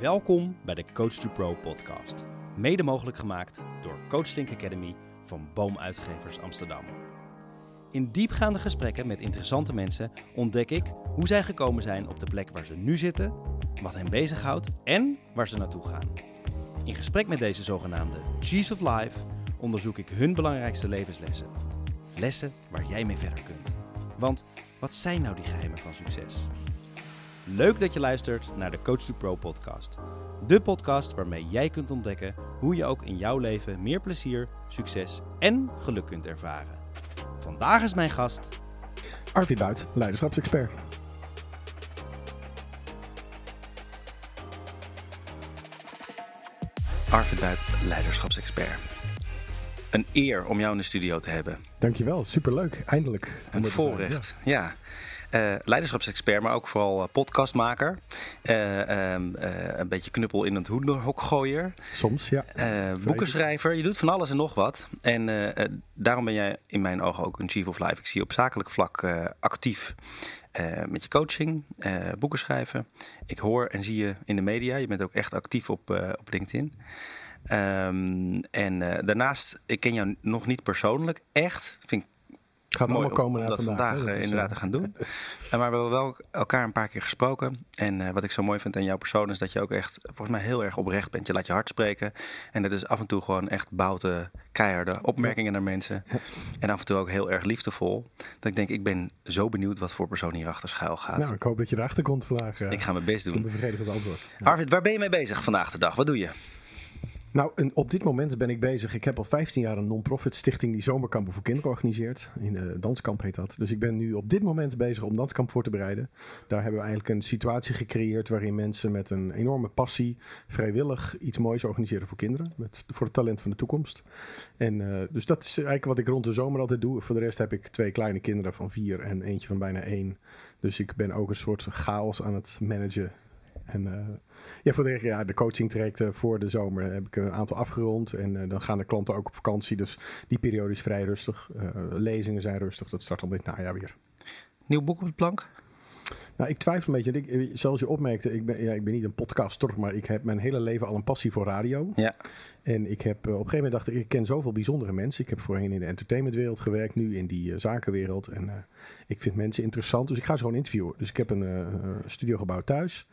Welkom bij de Coach to Pro podcast. Mede mogelijk gemaakt door Coachlink Academy van Boomuitgevers Amsterdam. In diepgaande gesprekken met interessante mensen ontdek ik hoe zij gekomen zijn op de plek waar ze nu zitten, wat hen bezighoudt en waar ze naartoe gaan. In gesprek met deze zogenaamde Chiefs of Life onderzoek ik hun belangrijkste levenslessen. Lessen waar jij mee verder kunt. Want wat zijn nou die geheimen van succes? Leuk dat je luistert naar de Coach to Pro podcast. De podcast waarmee jij kunt ontdekken hoe je ook in jouw leven meer plezier, succes en geluk kunt ervaren. Vandaag is mijn gast Arvid Buit, leiderschapsexpert. Arvid Buit, leiderschapsexpert. Een eer om jou in de studio te hebben. Dankjewel, superleuk. Eindelijk. Een voorrecht, ja. Uh, leiderschapsexpert, maar ook vooral uh, podcastmaker. Uh, um, een beetje knuppel in het hoedenhok Soms, ja. boekenschrijver. Je doet van alles en nog wat. En daarom ben jij in mijn ogen ook een chief of life. Ik zie je op zakelijk vlak actief met je coaching, boeken schrijven. Ik hoor en zie je in de media. Je bent ook echt actief op, op LinkedIn. Um, en daarnaast, ik ken jou nog niet persoonlijk. Echt, vind ik Gaat Mooi allemaal komen om, om dat vandaag, vandaag hè? inderdaad te gaan doen. maar we hebben wel elkaar een paar keer gesproken. En uh, wat ik zo mooi vind aan jouw persoon is dat je ook echt volgens mij heel erg oprecht bent. Je laat je hart spreken. En dat is af en toe gewoon echt bouten, keiharde opmerkingen naar mensen. En af en toe ook heel erg liefdevol. Dat ik denk, ik ben zo benieuwd wat voor persoon hierachter schuil gaat. Nou, ik hoop dat je erachter komt vandaag. Uh, ik ga mijn best doen. Ik bevredigend antwoord. Ja. Arvid, waar ben je mee bezig vandaag de dag? Wat doe je? Nou, en op dit moment ben ik bezig. Ik heb al 15 jaar een non-profit stichting die zomerkampen voor kinderen organiseert. In de danskamp heet dat. Dus ik ben nu op dit moment bezig om danskamp voor te bereiden. Daar hebben we eigenlijk een situatie gecreëerd waarin mensen met een enorme passie vrijwillig iets moois organiseren voor kinderen. Met, voor het talent van de toekomst. En uh, dus dat is eigenlijk wat ik rond de zomer altijd doe. Voor de rest heb ik twee kleine kinderen van vier en eentje van bijna één. Dus ik ben ook een soort chaos aan het managen. En uh, ja, voor de, ja, de coaching trajecten voor de zomer heb ik een aantal afgerond. En uh, dan gaan de klanten ook op vakantie. Dus die periode is vrij rustig. Lezingen zijn rustig. Dat start al dit najaar weer. Nieuw boek op de plank? Nou, ik twijfel een beetje. Ik, zoals je opmerkte, ik ben, ja, ik ben niet een podcaster, maar ik heb mijn hele leven al een passie voor radio. Ja. En ik heb op een gegeven moment dacht ik, ik ken zoveel bijzondere mensen. Ik heb voorheen in de entertainmentwereld gewerkt, nu in die uh, zakenwereld. En uh, ik vind mensen interessant, dus ik ga ze gewoon interviewen. Dus ik heb een uh, studio gebouwd thuis.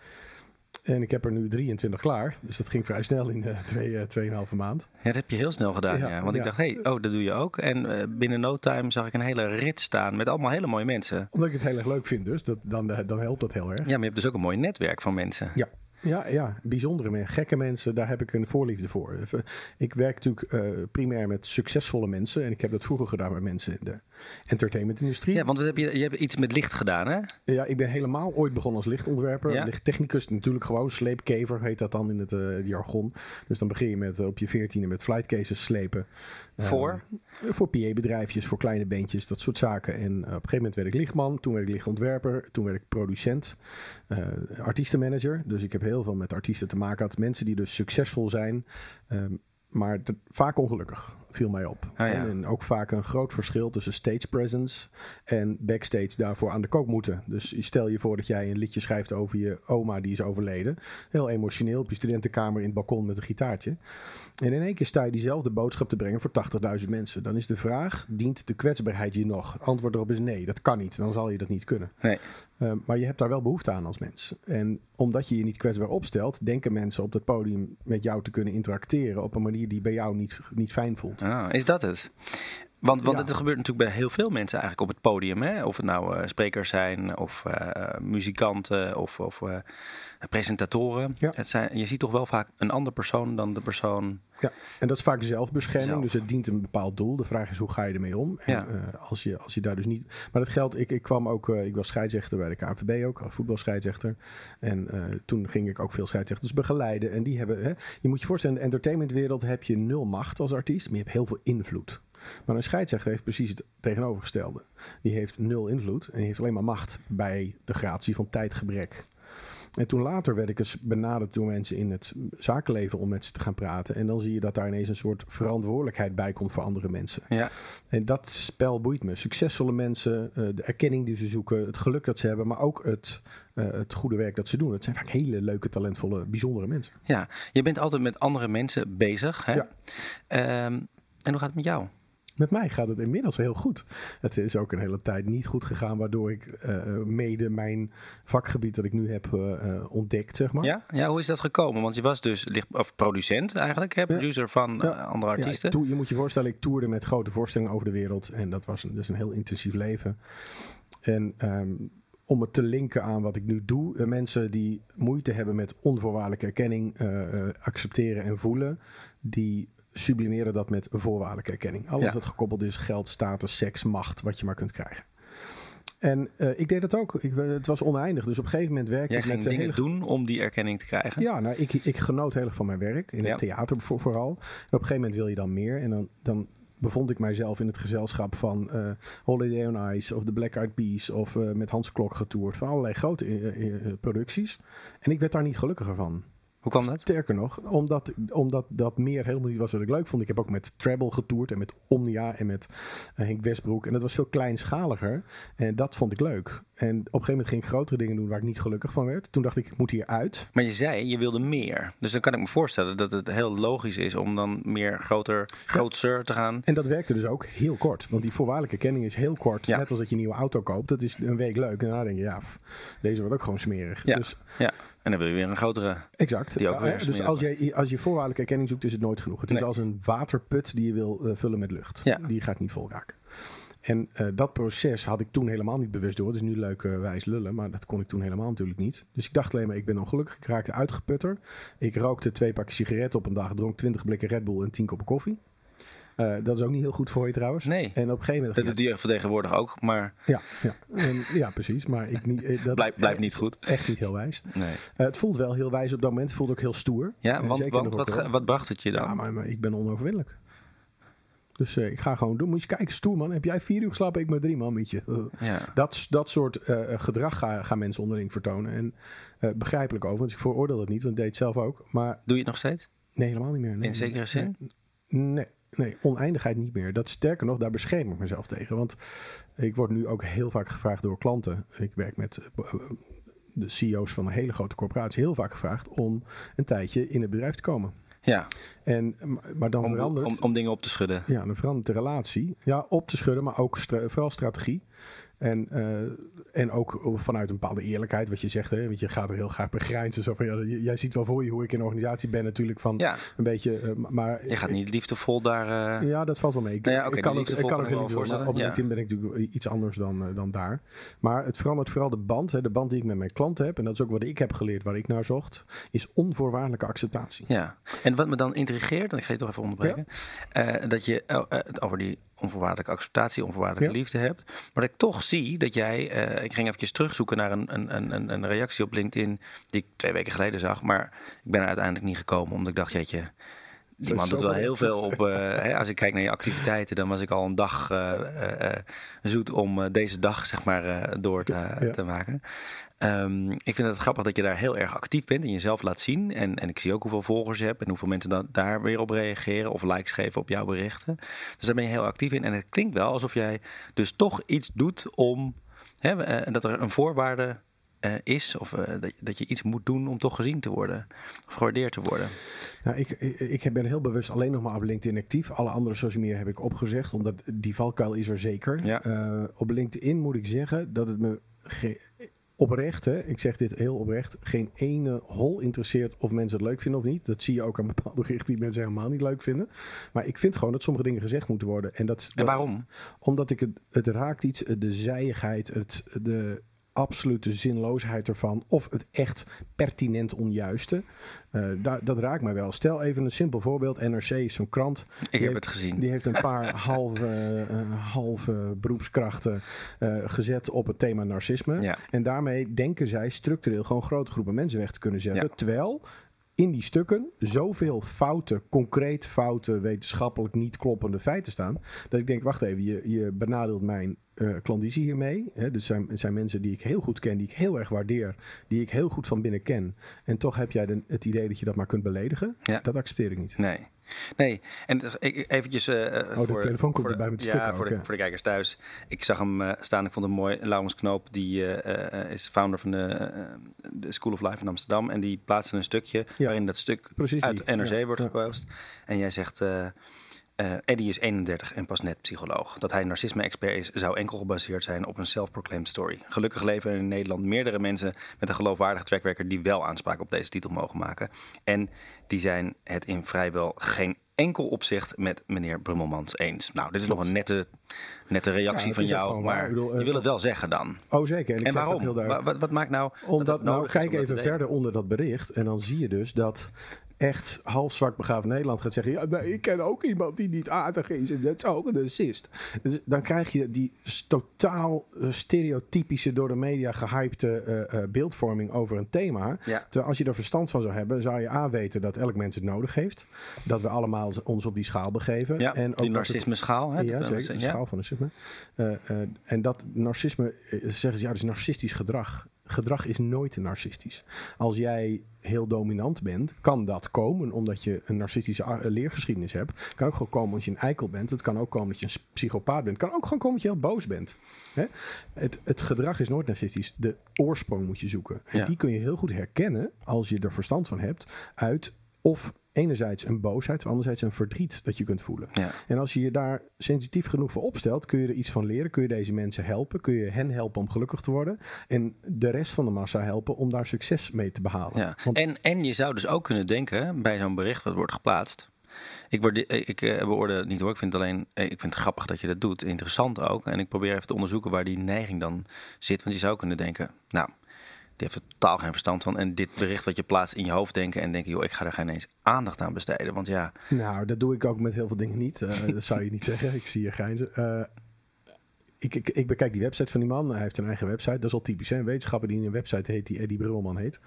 En ik heb er nu 23 klaar. Dus dat ging vrij snel in uh, twee, uh, maand. Ja, dat heb je heel snel gedaan, ja. ja. Want ja. ik dacht, hé, hey, oh, dat doe je ook. En uh, binnen no time zag ik een hele rit staan met allemaal hele mooie mensen. Omdat ik het heel erg leuk vind dus. Dat, dan, dan helpt dat heel erg. Ja, maar je hebt dus ook een mooi netwerk van mensen. Ja. Ja, ja, bijzondere mensen, gekke mensen, daar heb ik een voorliefde voor. Ik werk natuurlijk uh, primair met succesvolle mensen en ik heb dat vroeger gedaan met mensen in de entertainmentindustrie. Ja, want heb je, je hebt iets met licht gedaan, hè? Ja, ik ben helemaal ooit begonnen als lichtontwerper. Ja? Lichttechnicus natuurlijk gewoon, sleepkever heet dat dan in het uh, jargon. Dus dan begin je met, uh, op je veertiende met flightcases slepen. Voor? voor PA-bedrijfjes, voor kleine beentjes, dat soort zaken. En op een gegeven moment werd ik lichtman, toen werd ik lichtontwerper, toen werd ik producent, artiestenmanager. Dus ik heb heel veel met artiesten te maken gehad. Mensen die dus succesvol zijn, um, maar vaak ongelukkig, viel mij op. Ja. en, en, ook vaak een groot verschil tussen stage presence en backstage daarvoor aan de kook moeten. Dus stel je voor dat jij een liedje schrijft over je oma die is overleden. Heel emotioneel op je studentenkamer in het balkon met een gitaartje. En in één keer sta je diezelfde boodschap te brengen voor 80.000 mensen. Dan is de vraag, dient de kwetsbaarheid je nog? Antwoord erop is nee, dat kan niet. Dan zal je dat niet kunnen. Nee. Uh, maar je hebt daar wel behoefte aan als mens. En omdat je je niet kwetsbaar opstelt, denken mensen op dat podium met jou te kunnen interacteren op een manier die bij jou niet, niet fijn voelt. Ah, is dat het? Want, want ja. het gebeurt natuurlijk bij heel veel mensen eigenlijk op het podium. Hè? Of het nou uh, sprekers zijn, of uh, muzikanten, of, of uh, presentatoren. Ja. Het zijn, je ziet toch wel vaak een andere persoon dan de persoon... Ja, en dat is vaak zelfbescherming. Zelf. Dus het dient een bepaald doel. De vraag is, hoe ga je ermee om? En, Ja. als, je, als je daar dus niet... Maar dat geldt, ik, ik kwam ook... ik was scheidsrechter bij de KNVB ook, als voetbalscheidsrechter. En toen ging ik ook veel scheidsrechters begeleiden. En die hebben... Hè, je moet je voorstellen, in de entertainmentwereld heb je nul macht als artiest. Maar je hebt heel veel invloed. Maar een scheidsrechter heeft precies het tegenovergestelde. Die heeft nul invloed en die heeft alleen maar macht bij de gratie van tijdgebrek. En toen later werd ik eens benaderd door mensen in het zakenleven om met ze te gaan praten. En dan zie je dat daar ineens een soort verantwoordelijkheid bij komt voor andere mensen. Ja. En dat spel boeit me. Succesvolle mensen, eh, de erkenning die ze zoeken, het geluk dat ze hebben, maar ook het, eh, het goede werk dat ze doen. Het zijn vaak hele leuke, talentvolle, bijzondere mensen. ja, je bent altijd met andere mensen bezig. Hè? Ja. Ehm, en hoe gaat het met jou? Met mij gaat het inmiddels heel goed. Het is ook een hele tijd niet goed gegaan, waardoor ik eh, mede mijn vakgebied dat ik nu heb eh, eh, ontdekt, zeg maar. Ja? ja, hoe is dat gekomen? Want je was dus licht, of producent eigenlijk, hè? producer van Ja. andere Ja, artiesten. toer- je moet je voorstellen, ik toerde met grote voorstellingen over de wereld. En dat was een, dus een heel intensief leven. En ehm, om het te linken aan wat ik nu doe, mensen die moeite hebben met onvoorwaardelijke erkenning, accepteren en voelen, die sublimeren dat met voorwaardelijke erkenning. Alles Ja. wat gekoppeld is, geld, status, seks, macht, wat je maar kunt krijgen. En eh, ik deed dat ook. Ik, eh, het was oneindig. Dus op een gegeven moment werkte Jij ik ging met dingen hele doen om die erkenning te krijgen. ja, nou, ik, ik genoot heel erg van mijn werk. In Ja. het theater voor, vooral. En op een gegeven moment wil je dan meer. En dan, dan bevond ik mijzelf in het gezelschap van eh, Holiday on Ice of The Black Eyed Peas of met Hans Klok getoerd. Van allerlei grote producties. En ik werd daar niet gelukkiger van. Hoe kwam dat? Sterker nog, omdat, omdat dat meer helemaal niet was wat ik leuk vond. Ik heb ook met Treble getoerd en met Omnia en met eh, Henk Westbroek. En dat was veel kleinschaliger. En dat vond ik leuk. En op een gegeven moment ging ik grotere dingen doen waar ik niet gelukkig van werd. Toen dacht ik, ik moet hier uit. Maar je zei, je wilde meer. Dus dan kan ik me voorstellen dat het heel logisch is om dan meer groter, grootser te gaan. En dat werkte dus ook heel kort. Want die voorwaardelijke kenning is heel kort. Ja. Net als dat je een nieuwe auto koopt. Dat is een week leuk. En daarna denk je, ja, pff, deze wordt ook gewoon smerig. Ja. Dus Ja, en dan wil je weer een grotere. exact. Die ook weer Ja, dus als je, als je voorwaardelijke erkenning zoekt, is het nooit genoeg. Het is als een waterput die je wil eh, vullen met lucht. Ja. Die gaat niet vol raken. En eh, dat proces had ik toen helemaal niet bewust door. Het is nu leuk eh, wijs lullen, maar dat kon ik toen helemaal natuurlijk niet. Dus ik dacht alleen maar, ik ben ongelukkig. Ik raakte uitgeputter. Ik rookte twee pakken sigaretten op een dag, dronk 20 blikken Red Bull en 10 koppen koffie. Eh, dat is ook niet heel goed voor je trouwens. Nee. En op een gegeven moment... Dat doet die vertegenwoordig ook, maar Ja, ja. En, ja precies. Maar ik niet, eh, dat blijft niet goed. echt niet heel wijs. Nee. Eh, het voelt wel heel wijs op dat moment. Het voelt ook heel stoer. Ja, want, zeker wat, wat bracht het je dan? Ja, maar, maar ik ben onoverwinnelijk. Dus ik ga gewoon doen. Moet je kijken, stoer man. Heb jij vier uur geslapen? Ik maar drie man, weet je. Ja. Dat, dat soort gedrag gaan, gaan mensen onderling vertonen. En begrijpelijk over, want ik veroordeel het niet, want ik deed het zelf ook. Maar Doe je het nog steeds? nee, helemaal niet meer. Nee, In zekere zin? Nee, nee, nee, oneindigheid niet meer. Dat sterker nog, daar bescherm ik mezelf tegen. Want ik word nu ook heel vaak gevraagd door klanten. Ik werk met eh, de CEO's van een hele grote corporatie. Heel vaak gevraagd om een tijdje in het bedrijf te komen. Ja, En, maar dan om, verandert... om, om dingen op te schudden. Ja, dan verandert de relatie. Ja, op te schudden, maar ook stra- vooral strategie. En, eh, en ook vanuit een bepaalde eerlijkheid, wat je zegt. Hè, want je gaat er heel graag begrijnzen. Zo van, ja, jij ziet wel voor je hoe ik in een organisatie ben natuurlijk. Van Ja, een beetje, eh, maar... je gaat niet liefdevol daar... eh, Ja, dat valt wel mee. Ik, Nou ja, ik kan ook, ik kan ook heel maar Op voorstellen, LinkedIn ben ik natuurlijk iets anders dan, dan daar. Maar het verandert vooral de band. Hè, de band die ik met mijn klanten heb. En dat is ook wat ik heb geleerd, waar ik naar zocht. Is onvoorwaardelijke acceptatie. Ja, en wat me dan intrigeert, en ik ga je toch even onderbreken, dat je het over die onvoorwaardelijke acceptatie, onvoorwaardelijke Ja. liefde hebt. Maar dat ik toch zie dat jij, eh, ik ging eventjes terugzoeken naar een, een, een, een reactie op LinkedIn die ik twee weken geleden zag, maar ik ben er uiteindelijk niet gekomen, omdat ik dacht, jeetje, die man doet wel heel veel op. eh, hè, als ik kijk naar je activiteiten, dan was ik al een dag eh, zoet om deze dag zeg maar door te, Ja. te maken. Ehm, ik vind het grappig dat je daar heel erg actief bent en jezelf laat zien. En, en ik zie ook hoeveel volgers je hebt en hoeveel mensen dan daar weer op reageren of likes geven op jouw berichten. Dus daar ben je heel actief in. En het klinkt wel alsof jij dus toch iets doet om hè, eh, dat er een voorwaarde eh, is, of eh, dat, dat je iets moet doen om toch gezien te worden of gewaardeerd te worden. Nou, ik, ik, ik ben heel bewust alleen nog maar op LinkedIn actief. Alle andere social media heb ik opgezegd, omdat die valkuil is er zeker. Ja. Op LinkedIn moet ik zeggen dat het me ge- oprecht, hè, ik zeg dit heel oprecht, geen ene hol interesseert of mensen het leuk vinden of niet. Dat zie je ook aan bepaalde berichten die mensen helemaal niet leuk vinden. Maar ik vind gewoon dat sommige dingen gezegd moeten worden. En, dat, En waarom? Omdat ik het, het raakt iets, de zijigheid, het, de absolute zinloosheid ervan. Of het echt pertinent onjuiste. Eh, daar, dat raakt mij wel. Stel even een simpel voorbeeld. NRC is zo'n krant. Ik Die heb heeft- het gezien. Die heeft een paar halve, eh, halve beroepskrachten eh, gezet op het thema narcisme. Ja. En daarmee denken zij structureel gewoon grote groepen mensen weg te kunnen zetten. Ja. Terwijl in die stukken zoveel foute, concreet foute, wetenschappelijk niet kloppende feiten staan. Dat ik denk, wacht even, je, je benadeelt mijn uh, klandizie hiermee. Hè? Dus zijn, zijn mensen die ik heel goed ken, die ik heel erg waardeer, die ik heel goed van binnen ken. En toch heb jij de, het idee dat je dat maar kunt beledigen. Ja. Dat accepteer ik niet. Nee. Nee, en dus, eventjes... Uh, oh, voor, de telefoon komt erbij met de Ja, voor, de, voor de kijkers thuis. Ik zag hem uh, staan, ik vond hem mooi. Laurens Knoop, die uh, is founder van de, de, School of Life in Amsterdam. En die plaatste een stukje ja. waarin dat stuk Precies uit die. NRC ja. wordt gepost. En jij zegt... Uh, Eddie is 31 en pas net psycholoog. Dat hij narcisme-expert is, zou enkel gebaseerd zijn op een self-proclaimed story. Gelukkig leven in Nederland meerdere mensen met een geloofwaardige trackrecord die wel aanspraak op deze titel mogen maken. En die zijn het in vrijwel geen enkel opzicht met meneer Brummelmans eens. Nou, dit is nog een nette, nette reactie Ja, van jou, maar bedoel, je eh, wil het wel zeggen dan. Oh, zeker. En, ik En waarom? Wat, wat maakt nou dat Omdat, nou, kijk om even verder onder dat bericht. En dan zie je dus dat echt half zwart begaafd Nederland gaat zeggen... Ja, nee, ik ken ook iemand die niet aardig is. En dat is ook een narcist. Dus dan krijg je die totaal eh, stereotypische, door de media gehypte eh, eh, beeldvorming over een thema. Ja. Terwijl als je er verstand van zou hebben, zou je A weten dat elk mens het nodig heeft. Dat we allemaal ons op die schaal begeven. Ja, en ook die narcisme-schaal. hè, ja, zeker. De schaal van narcisme. Eh, en dat narcisme, zeggen ze, ja, dat is narcistisch gedrag. Gedrag is nooit narcistisch. Als jij heel dominant bent, kan dat komen omdat je een narcistische leergeschiedenis hebt. kan ook gewoon komen omdat je een eikel bent. Het kan ook komen dat je een psychopaat bent. Het kan ook gewoon komen dat je heel boos bent. Hè? Het, het gedrag is nooit narcistisch. De oorsprong moet je zoeken. En Ja. die kun je heel goed herkennen als je er verstand van hebt uit of enerzijds een boosheid, anderzijds een verdriet dat je kunt voelen. Ja. En als je je daar sensitief genoeg voor opstelt, kun je er iets van leren. Kun je deze mensen helpen. Kun je hen helpen om gelukkig te worden. En de rest van de massa helpen om daar succes mee te behalen. Ja. Want, En, en je zou dus ook kunnen denken bij zo'n bericht wat wordt geplaatst. Ik, waarde- ik eh, beoordeel het niet hoor. Ik vind, het alleen, eh, ik vind het grappig dat je dat doet. Interessant ook. En ik probeer even te onderzoeken waar die neiging dan zit. Want je zou kunnen denken, nou, die heeft er totaal geen verstand van. En dit bericht wat je plaatst in je hoofd denken. En denken, joh, ik ga er geen eens aandacht aan besteden. Want ja, nou, dat doe ik ook met heel veel dingen niet. Eh, dat zou je niet zeggen. Ik zie je grijnzen. Eh, ik, ik, ik bekijk die website van die man. Hij heeft een eigen website. Dat is al typisch. Hè? Wetenschapper die een website heet, die Eddie Brulman heet.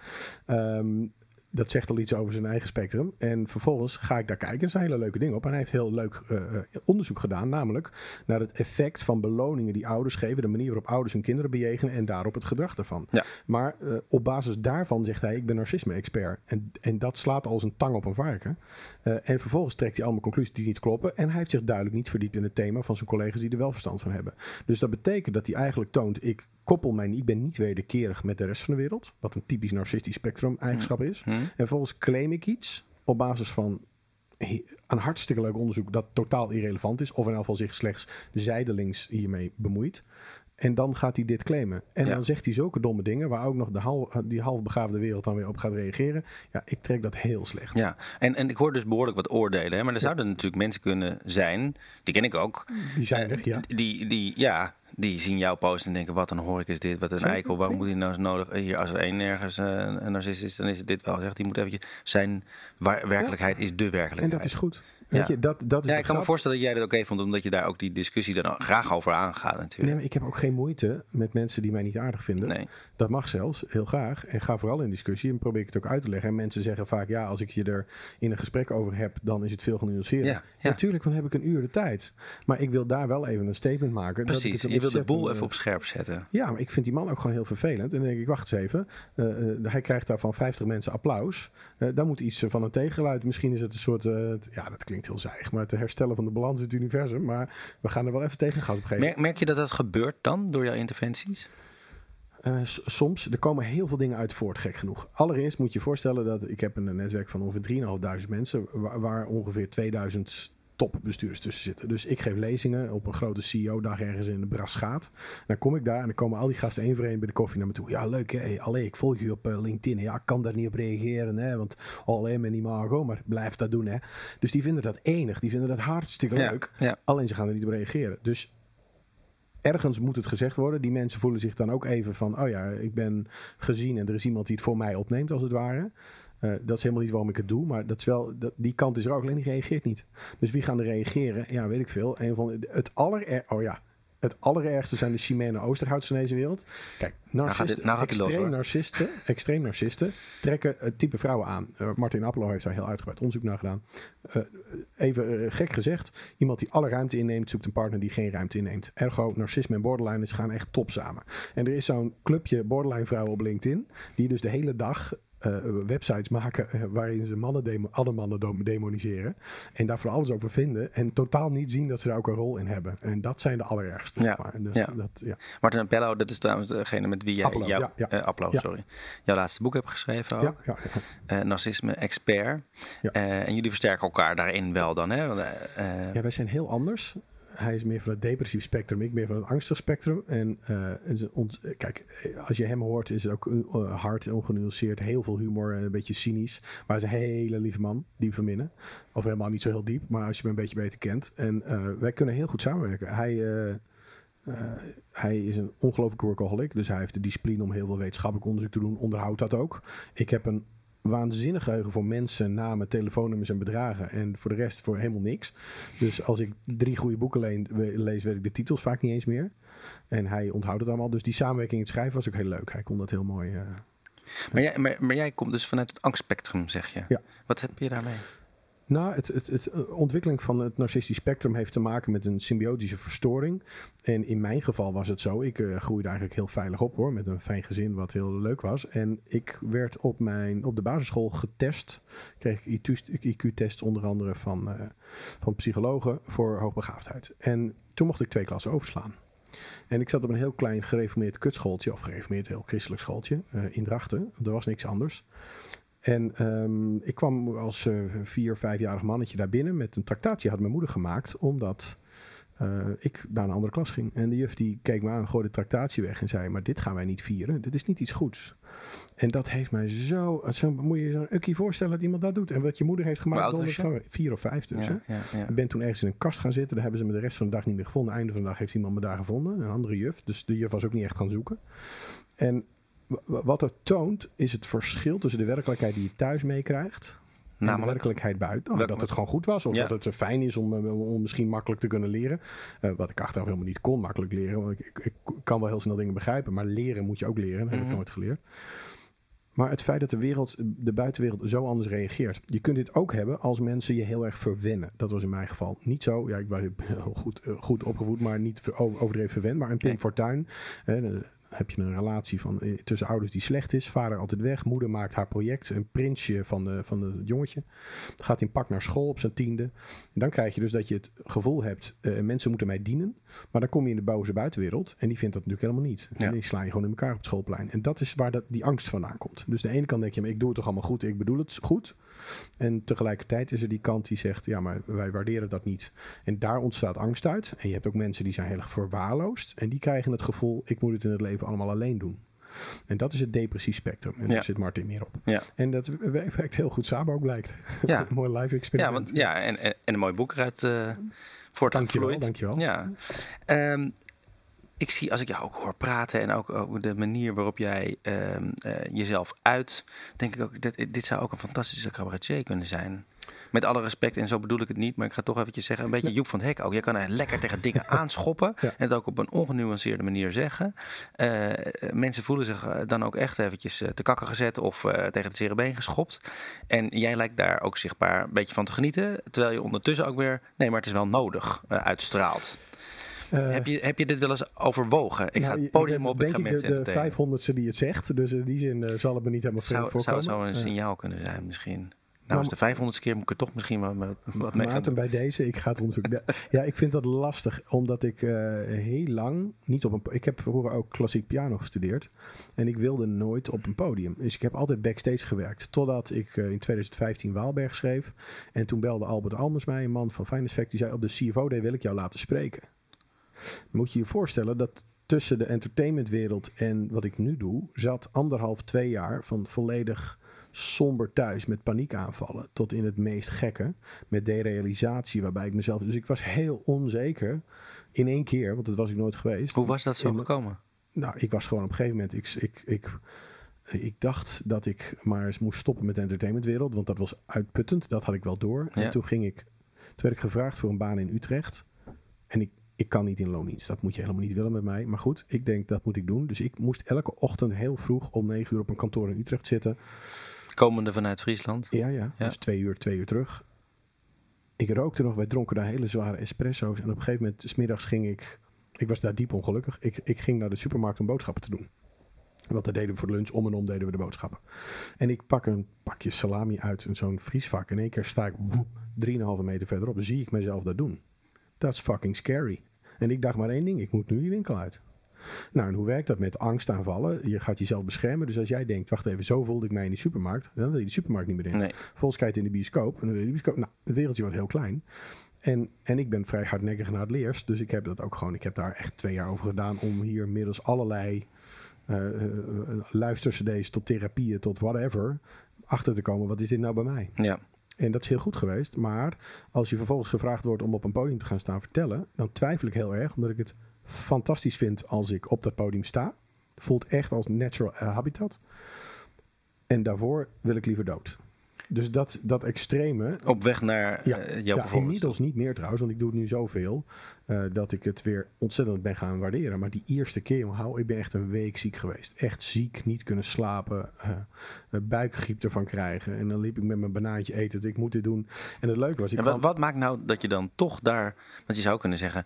Ehm, dat zegt al iets over zijn eigen spectrum. En vervolgens ga ik daar kijken. Er zijn hele leuke dingen op. En hij heeft heel leuk eh, eh, onderzoek gedaan. Namelijk naar het effect van beloningen die ouders geven. De manier waarop ouders hun kinderen bejegenen. En daarop het gedrag daarvan. Ja. Maar eh, op basis daarvan zegt hij: Ik ben narcisme-expert. En, en dat slaat als een tang op een varken. En vervolgens trekt hij allemaal conclusies die niet kloppen. En hij heeft zich duidelijk niet verdiept in het thema van zijn collega's die er wel verstand van hebben. Dus dat betekent dat hij eigenlijk toont: ik koppel mij ik ben niet wederkerig met de rest van de wereld. Wat een typisch narcistisch spectrum eigenschap is. hm? En vervolgens claim ik iets op basis van een hartstikke leuk onderzoek dat totaal irrelevant is. Of in elk geval zich slechts zijdelings hiermee bemoeit. En dan gaat hij dit claimen. En Ja. dan zegt hij zulke domme dingen waar ook nog de hal, die halfbegaafde wereld dan weer op gaat reageren. Ja, ik trek dat heel slecht. Ja, en, en ik hoor dus behoorlijk wat oordelen. Hè? Maar er zouden natuurlijk mensen kunnen zijn, die ken ik ook. Die zijn eh, er, ja. Die, die, ja, die zien jouw post en denken, wat een horik is dit, wat een eikel. Waarom moet hij nou zo nodig? Hier, als er één nergens eh, een narcist is, dan is het dit wel. Zegt, die moet eventjes, zijn waar, werkelijkheid is de werkelijkheid. En dat is goed. Weet Ja. je, dat, dat is ja, ik kan me voorstellen dat jij dat oké vond, omdat je daar ook die discussie dan graag over aangaat Nee, natuurlijk. maar ik heb ook geen moeite met mensen die mij niet aardig vinden. Nee. Dat mag zelfs, heel graag. En ga vooral in discussie en probeer ik het ook uit te leggen. En mensen zeggen vaak, ja, als ik je er in een gesprek over heb, dan is het veel genuanceerder. Ja, ja. Natuurlijk, dan heb ik een uur de tijd. Maar ik wil daar wel even een statement maken. dat ik Precies, het je wil de boel even op scherp zetten. eh, Ja, maar ik vind die man ook gewoon heel vervelend. En dan denk ik, wacht eens even. Eh, eh, hij krijgt daar van 50 mensen applaus. Eh dan moet iets eh, van een tegengeluid. Misschien is het een soort, eh, ja, dat klinkt heel zijig, maar het herstellen van de balans in het universum. Maar we gaan er wel even tegen gas op geven. Merk, merk je dat dat gebeurt dan door jouw interventies? Eh, soms, er komen heel veel dingen uit voort, gek genoeg. Allereerst moet je je voorstellen dat ik heb een netwerk van ongeveer 3.500 mensen, waar, waar ongeveer 2000 topbestuurders tussen zitten. Dus ik geef lezingen op een grote CEO-dag ergens in de Brasgaat. Dan kom ik daar en dan komen al die gasten één voor één bij de koffie naar me toe. Ja, leuk hè, hey, allee, ik volg je op eh, LinkedIn. Ja, ik kan daar niet op reageren, hè, want alleen met die Margot, maar blijf dat doen hè. Dus die vinden dat enig, die vinden dat hartstikke Ja, leuk. ja. Alleen ze gaan er niet op reageren. Dus ergens moet het gezegd worden. Die mensen voelen zich dan ook even van: oh ja, ik ben gezien en er is iemand die het voor mij opneemt, als het ware. Eh, dat is helemaal niet waarom ik het doe, maar dat is wel, dat, die kant is er ook, alleen die reageert niet. Dus wie gaan er reageren? Ja, weet ik veel. Een van de- het aller, oh ja, het allerergste zijn de Chimene Oosterhouts van deze wereld. Kijk, narcisten, nou los, extreem, narcisten, extreem narcisten trekken het type vrouwen aan. Uh, Martin Appelo heeft daar heel uitgebreid onderzoek naar gedaan. Uh, even uh, gek gezegd, iemand die alle ruimte inneemt, zoekt een partner die geen ruimte inneemt. Ergo, narcisme en borderline gaan echt top samen. En er is zo'n clubje borderline vrouwen op LinkedIn, die dus de hele dag uh, websites maken uh, waarin ze mannen demo alle mannen demoniseren. En daar van alles over vinden. En totaal niet zien dat ze daar ook een rol in hebben. En dat zijn de allerergste. Ja. Maar. Dus ja. Dat, ja. Martin Appello, dat is trouwens degene met wie jij Appelo, jouw, ja, uh, Ja. sorry, jouw laatste boek hebt geschreven. Ook. Ja. Uh, narcisme expert. En jullie versterken elkaar daarin wel dan, hè? Want, ja, wij zijn heel anders. Hij is meer van het depressief spectrum, ik meer van het angstig spectrum. En ons, kijk, als je hem hoort, is het ook uh, hard, ongenuanceerd, heel veel humor, een beetje cynisch. Maar hij is een hele lieve man, diep van binnen. Of helemaal niet zo heel diep, maar als je hem een beetje beter kent. En wij kunnen heel goed samenwerken. Hij, hij is een ongelooflijke workaholic, dus hij heeft de discipline om heel veel wetenschappelijk onderzoek te doen, onderhoudt dat ook. Ik heb een waanzinnig geheugen voor mensen, namen, telefoonnummers en bedragen. En voor de rest voor helemaal niks. Dus als ik drie goede boeken leen, lees, weet ik de titels vaak niet eens meer. En hij onthoudt het allemaal. Dus die samenwerking in het schrijven was ook heel leuk. Hij kon dat heel mooi. Uh, maar, jij, maar, maar, jij komt dus vanuit het angstspectrum, zeg je. Ja. Wat heb je daarmee? Nou, het, het, het, uh, ontwikkeling van het narcistisch spectrum heeft te maken met een symbiotische verstoring. En in mijn geval was het zo. Ik uh, groeide eigenlijk heel veilig op hoor. Met een fijn gezin wat heel leuk was. En ik werd op, mijn, op de basisschool getest. Kreeg ik IQ-test onder andere van, uh, van psychologen voor hoogbegaafdheid. En toen mocht ik twee klassen overslaan. En ik zat op een heel klein gereformeerd kutschooltje. Of gereformeerd heel christelijk schooltje. In Drachten. Er was niks anders. En um, ik kwam als uh, vier, vijfjarig mannetje daar binnen met een tractatie had mijn moeder gemaakt, omdat uh, ik naar een andere klas ging. En de juf die keek me aan, gooide de tractatie weg en zei, maar dit gaan wij niet vieren, dit is niet iets goeds. En dat heeft mij zo, zo moet je je zo'n ukkie voorstellen dat iemand dat doet. En wat je moeder heeft gemaakt, je? vier of vijf dus. Ja, ja, ja. Ik ben toen ergens in een kast gaan zitten, daar hebben ze me de rest van de dag niet meer gevonden. Einde van de dag heeft iemand me daar gevonden, een andere juf. Dus de juf was ook niet echt gaan zoeken. En wat het toont, is het verschil tussen de werkelijkheid die je thuis meekrijgt. En de werkelijkheid buiten. Oh, dat het gewoon goed was. Of ja. dat het fijn is om, om misschien makkelijk te kunnen leren. Uh, wat ik achteraf helemaal niet kon, makkelijk leren. Want ik, ik, ik, kan wel heel snel dingen begrijpen. Maar leren moet je ook leren. Dat heb Mhm. ik nooit geleerd. Maar het feit dat de, wereld, de buitenwereld zo anders reageert. Je kunt dit ook hebben als mensen je heel erg verwennen. Dat was in mijn geval niet zo. Ja, ik was heel goed, uh, goed opgevoed, maar niet overdreven verwend. Maar een Pim Nee. Fortuyn. Hè, heb je een relatie van, eh, tussen ouders die slecht is. Vader altijd weg. Moeder maakt haar project. Een prinsje van, de, van het jongetje. Gaat in pak naar school op zijn tiende. En dan krijg je dus dat je het gevoel hebt. Uh, mensen moeten mij dienen. Maar dan kom je in de boze buitenwereld. En die vindt dat natuurlijk helemaal niet. Ja. En die sla je gewoon in elkaar op het schoolplein. En dat is waar dat, die angst vandaan komt. Dus de ene kant denk je, maar ik doe het toch allemaal goed. Ik bedoel het goed. En tegelijkertijd is er die kant die zegt, ja, maar wij waarderen dat niet. En daar ontstaat angst uit. En je hebt ook mensen die zijn heel erg verwaarloosd. En die krijgen het gevoel, ik moet het in het leven allemaal alleen doen. En dat is het depressief spectrum. En Ja. daar zit Martin meer op. Ja. En dat werkt heel goed samen ook blijkt. Ja. een mooi live Ja, experiment. want, ja en, en, en een mooi boek eruit uh, Dankjewel, voortgevloeid. dankjewel. Ja. Um, ik zie, als ik jou ook hoor praten en ook, ook de manier waarop jij um, uh, jezelf uit, denk ik ook, dit, dit zou ook een fantastische cabaretier kunnen zijn. Met alle respect, en zo bedoel ik het niet, maar ik ga toch eventjes zeggen, een beetje Ja. Joep van Hek ook. Je kan er lekker tegen dingen aanschoppen Ja. en het ook op een ongenuanceerde manier zeggen. Uh, mensen voelen zich dan ook echt eventjes te kakken gezet of tegen het zere been geschopt. En jij lijkt daar ook zichtbaar een beetje van te genieten, terwijl je ondertussen ook weer, nee, maar het is wel nodig, uitstraalt. Eh, heb, je, heb je dit wel eens overwogen? Ik nou, ga het podium op, ik ga mensen de, de entertainen. 500ste die het zegt. Dus in die zin eh, zal het me niet helemaal Zou, zou voorkomen. het zo een Eh, signaal kunnen zijn misschien? Nou, Nou, als de 500ste keer moet ik er toch misschien wel met, wat mee Maarten bij deze, ik ga het onderzoeken. ja, ik vind dat lastig, omdat ik heel lang niet op een. Ik heb vroeger ook klassiek piano gestudeerd en ik wilde nooit op een podium. Dus ik heb altijd backstage gewerkt, totdat ik in 2015 Waalberg schreef. En toen belde Albert Almers mij, een man van Fine Effect, die zei: Op de CFO Day wil ik jou laten spreken. Moet je je voorstellen dat tussen de entertainmentwereld en wat ik nu doe, zat anderhalf, twee jaar van volledig somber thuis met paniekaanvallen tot in het meest gekke met derealisatie waarbij ik mezelf dus ik was heel onzeker in één keer want dat was ik nooit geweest Hoe was dat zo In- gekomen? nou ik was gewoon op een gegeven moment ik, ik, ik, ik dacht dat ik maar eens moest stoppen met de entertainmentwereld want dat was uitputtend dat had ik wel door Ja. en toen ging ik toen werd ik gevraagd voor een baan in Utrecht en ik ik kan niet in loondienst. Dat moet je helemaal niet willen met mij. Maar goed, ik denk dat moet ik doen. Dus ik moest elke ochtend heel vroeg om negen uur op een kantoor in Utrecht zitten. Komende vanuit Friesland. Ja, ja. Ja. Dus twee uur, twee uur terug. Ik rookte nog, wij dronken daar hele zware espresso's. En op een gegeven moment, smiddags ging ik... Ik was daar diep ongelukkig. Ik, ik ging naar de supermarkt om boodschappen te doen. Want daar deden we voor lunch, om en om deden we de boodschappen. En ik pak een pakje salami uit in zo'n vriesvak. In één keer sta ik woep, 3,5 meter verderop. Zie ik mezelf dat doen. Dat is fucking scary. En ik dacht maar één ding, ik moet nu die winkel uit. Nou, en hoe werkt dat met angstaanvallen? Je gaat jezelf beschermen. Dus als jij denkt, wacht even, zo voelde ik mij in die supermarkt. Dan wil je die supermarkt niet meer in. Nee. Volgens in de bioscoop. En dan wil je de bioscoop. Nou, het wereldje wordt heel klein. En, en ik ben vrij hardnekkig naar het leers. Dus ik heb dat ook gewoon. Ik heb daar echt twee jaar over gedaan om hier middels allerlei uh, luistercd's tot therapieën tot whatever achter te komen. Wat is dit nou bij mij? Ja. En dat is heel goed geweest. Maar als je vervolgens gevraagd wordt om op een podium te gaan staan vertellen, dan twijfel ik heel erg, omdat ik het fantastisch vind als ik op dat podium sta. Voelt echt als natural eh, habitat. En daarvoor wil ik liever dood. Dus dat, dat extreme. Op weg naar Ja, eh, jouw Ja, inmiddels niet meer trouwens, want ik doe het nu zoveel. eh, dat ik het weer ontzettend ben gaan waarderen. Maar die eerste keer, hou, ik ben echt een week ziek geweest. Echt ziek, niet kunnen slapen. eh, buikgriep ervan krijgen. En dan liep ik met mijn banaantje eten. Ik moet dit doen. En het leuke was, ik En wat, maakt nou dat je dan toch daar... Want je zou kunnen zeggen,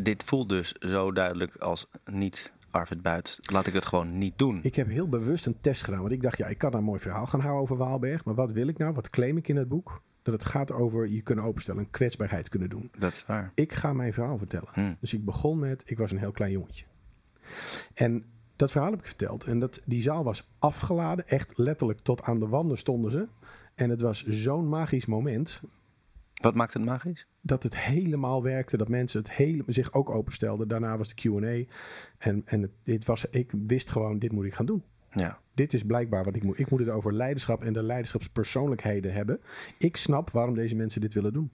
dit voelt dus zo duidelijk als niet Arvid Buit. Laat ik het gewoon niet doen. Ik heb heel bewust een test gedaan. Want ik dacht, ja, ik kan daar een mooi verhaal gaan houden over Waalberg. Maar wat wil ik nou? Wat claim ik in het boek? Dat het gaat over je kunnen openstellen, een kwetsbaarheid kunnen doen. Dat is waar. Ik ga mijn verhaal vertellen. Hm. Dus ik begon met, ik was een heel klein jongetje. En dat verhaal heb ik verteld. En dat, die zaal was afgeladen, echt letterlijk tot aan de wanden stonden ze. En het was zo'n magisch moment Wat maakt het magisch? dat het helemaal werkte, dat mensen het hele, zich ook openstelden. Daarna was de Q&A. En, en het, dit was, ik wist gewoon, dit moet ik gaan doen. Ja. Dit is blijkbaar wat ik moet. Ik moet het over leiderschap en de leiderschapspersoonlijkheden hebben. Ik snap waarom deze mensen dit willen doen.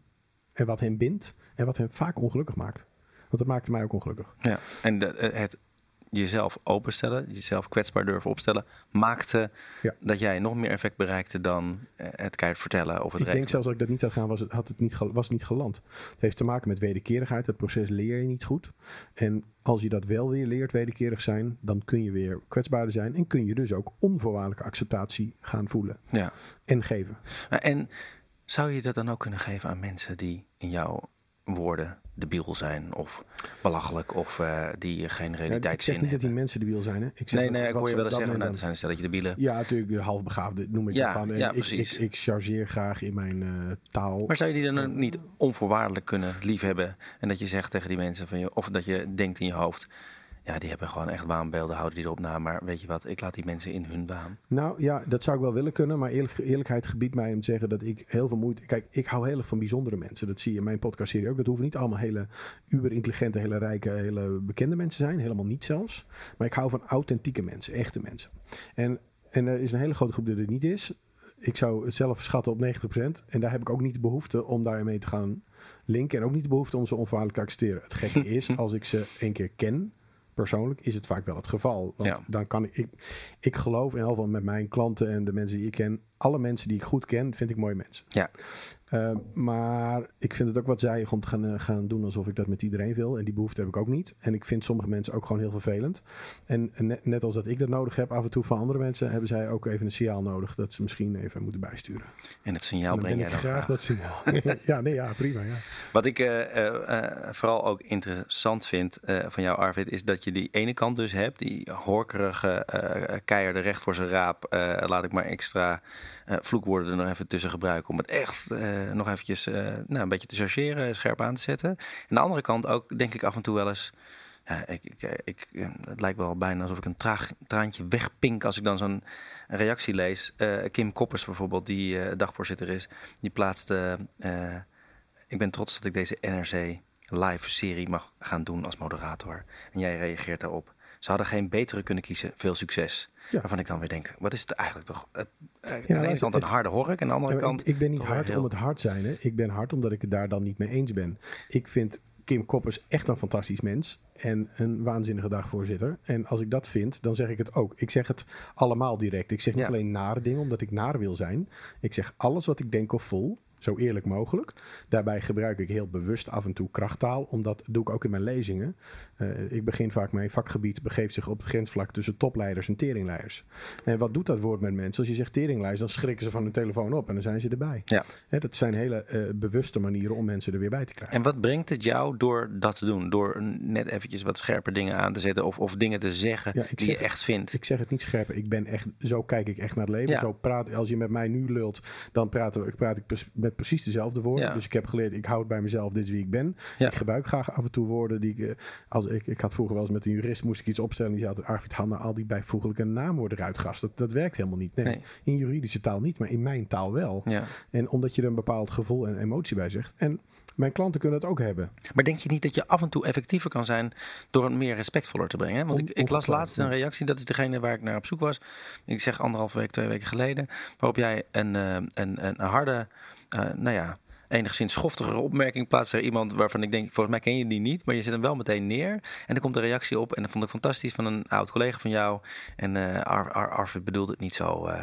En wat hen bindt en wat hen vaak ongelukkig maakt. Want dat maakte mij ook ongelukkig. ja. En de, eh, het jezelf openstellen, jezelf kwetsbaar durven opstellen, maakte Ja. dat jij nog meer effect bereikte dan eh, het keihard vertellen of het Ik denk zelfs dat ik dat niet had gedaan, was het, had het niet, was niet geland. Het heeft te maken met wederkerigheid. Het proces leer je niet goed. En als je dat wel weer leert, wederkerig zijn, dan kun je weer kwetsbaarder zijn. En kun je dus ook onvoorwaardelijke acceptatie gaan voelen Ja. en geven. En zou je dat dan ook kunnen geven aan mensen die in jouw woorden debiel zijn of belachelijk of eh, die geen Ja, realiteit ik zeg niet dat die mensen debiel zijn. Hè? Ik zeg Nee, dat- nee, ik hoor je wel eens zeggen, nou, dat zijn een stelletje debielen. Ja, natuurlijk, de halfbegaafde noem ik Ja, dat dan. Ja, ik, precies. Ik, ik chargeer graag in mijn eh, taal. Maar zou je die dan ook niet onvoorwaardelijk kunnen liefhebben? En dat je zegt tegen die mensen van je, of dat je denkt in je hoofd, ja, die hebben gewoon echt waanbeelden, houden die erop na. Maar weet je wat, ik laat die mensen in hun waan. Nou ja, dat zou ik wel willen kunnen. Maar eerlijk, eerlijkheid gebiedt mij om te zeggen dat ik heel veel moeite... Kijk, ik hou heel erg van bijzondere mensen. Dat zie je in mijn podcastserie ook. Dat hoeven niet allemaal hele uber-intelligente, hele rijke, hele bekende mensen te zijn. Helemaal niet zelfs. Maar ik hou van authentieke mensen, echte mensen. En, en er is een hele grote groep die er niet is. Ik zou het zelf schatten op 90%. En daar heb ik ook niet de behoefte om daarmee te gaan linken. En ook niet de behoefte om ze onvoorwaardelijk te accepteren. Het gekke is, als ik ze één keer ken, persoonlijk, is het vaak wel het geval. Want Ja. dan kan ik, ik... Ik geloof in ieder geval met mijn klanten en de mensen die ik ken... alle mensen die ik goed ken, vind ik mooie mensen. Ja. Uh, maar ik vind het ook wat zijig om te gaan, uh, gaan doen alsof ik dat met iedereen wil. En die behoefte heb ik ook niet. En ik vind sommige mensen ook gewoon heel vervelend. En, net, net, als dat ik dat nodig heb af en toe van andere mensen... hebben zij ook even een signaal nodig dat ze misschien even moeten bijsturen. En het signaal en breng jij ik dan graag. graag. dat signaal. ja, nee, ja, prima. Ja. Wat ik uh, vooral ook interessant vind eh, van jou Arvid... is dat je die ene kant dus hebt. Die horkerige eh, keiharde recht voor zijn raap. eh, laat ik maar extra vloekwoorden er nog even tussen gebruiken... om het echt nog eventjes nou, een beetje te chargeren, scherp aan te zetten. En aan de andere kant ook, denk ik af en toe wel eens... Ik, ik, ik, het lijkt wel bijna alsof ik een traag, traantje wegpink als ik dan zo'n reactie lees. Kim Koppers bijvoorbeeld, die dagvoorzitter is, die plaatste... Ik ben trots dat ik deze NRC live serie mag gaan doen als moderator. En jij reageert daarop. Ze hadden geen betere kunnen kiezen. Veel succes. Ja. Waarvan ik dan weer denk, wat is het eigenlijk toch? Het, ja, aan de ene kant een harde hork, en aan de andere kant... Ik, ik ben niet hard heel... om het hard zijn. Hè. Ik ben hard omdat ik het daar dan niet mee eens ben. Ik vind Kim Koppers echt een fantastisch mens. En een waanzinnige dagvoorzitter. En als ik dat vind, dan zeg ik het ook. Ik zeg het allemaal direct. Ik zeg niet Ja. alleen nare dingen, omdat ik naar wil zijn. Ik zeg alles wat ik denk of voel. Zo eerlijk mogelijk. Daarbij gebruik ik heel bewust af en toe krachttaal, omdat doe ik ook in mijn lezingen. Uh, ik begin vaak mijn vakgebied begeeft zich op het grensvlak tussen topleiders en teringleiders. En wat doet dat woord met mensen? Als je zegt teringleiders, dan schrikken ze van hun telefoon op en dan zijn ze erbij. Ja. Hè, dat zijn hele uh, bewuste manieren om mensen er weer bij te krijgen. En wat brengt het jou door dat te doen? Door net eventjes wat scherper dingen aan te zetten of, of dingen te zeggen ja, die je echt vindt? Ik zeg het niet scherper. Ik ben echt, zo kijk ik echt naar het leven. Ja. Zo praat, als je met mij nu lult, dan praat, praat ik met precies dezelfde woorden. Ja. Dus ik heb geleerd, ik houd bij mezelf, dit is wie ik ben. Ik gebruik graag af en toe woorden die ik, als ik, ik had vroeger wel eens met een jurist, moest ik iets opstellen. Die had Arvid Hanna al die bijvoeglijke naamwoorden eruit gast. Dat, dat werkt helemaal niet. Nee, nee, in juridische taal niet, maar in mijn taal wel. En omdat je er een bepaald gevoel en emotie bij zegt. En mijn klanten kunnen het ook hebben. Maar denk je niet dat je af en toe effectiever kan zijn door het meer respectvoller te brengen? Want ik, ik las laatst een reactie, dat is degene waar ik naar op zoek was. Ik zeg anderhalve week, twee weken geleden. Waarop jij een, een, een, een harde, nou ja, enigszins schoftigere opmerking plaatst er iemand waarvan ik denk, volgens mij ken je die niet, maar je zet hem wel meteen neer. En er komt een reactie op en dat vond ik fantastisch van een oud collega van jou. En uh, Ar Ar Arvid bedoelde het niet zo. Uh,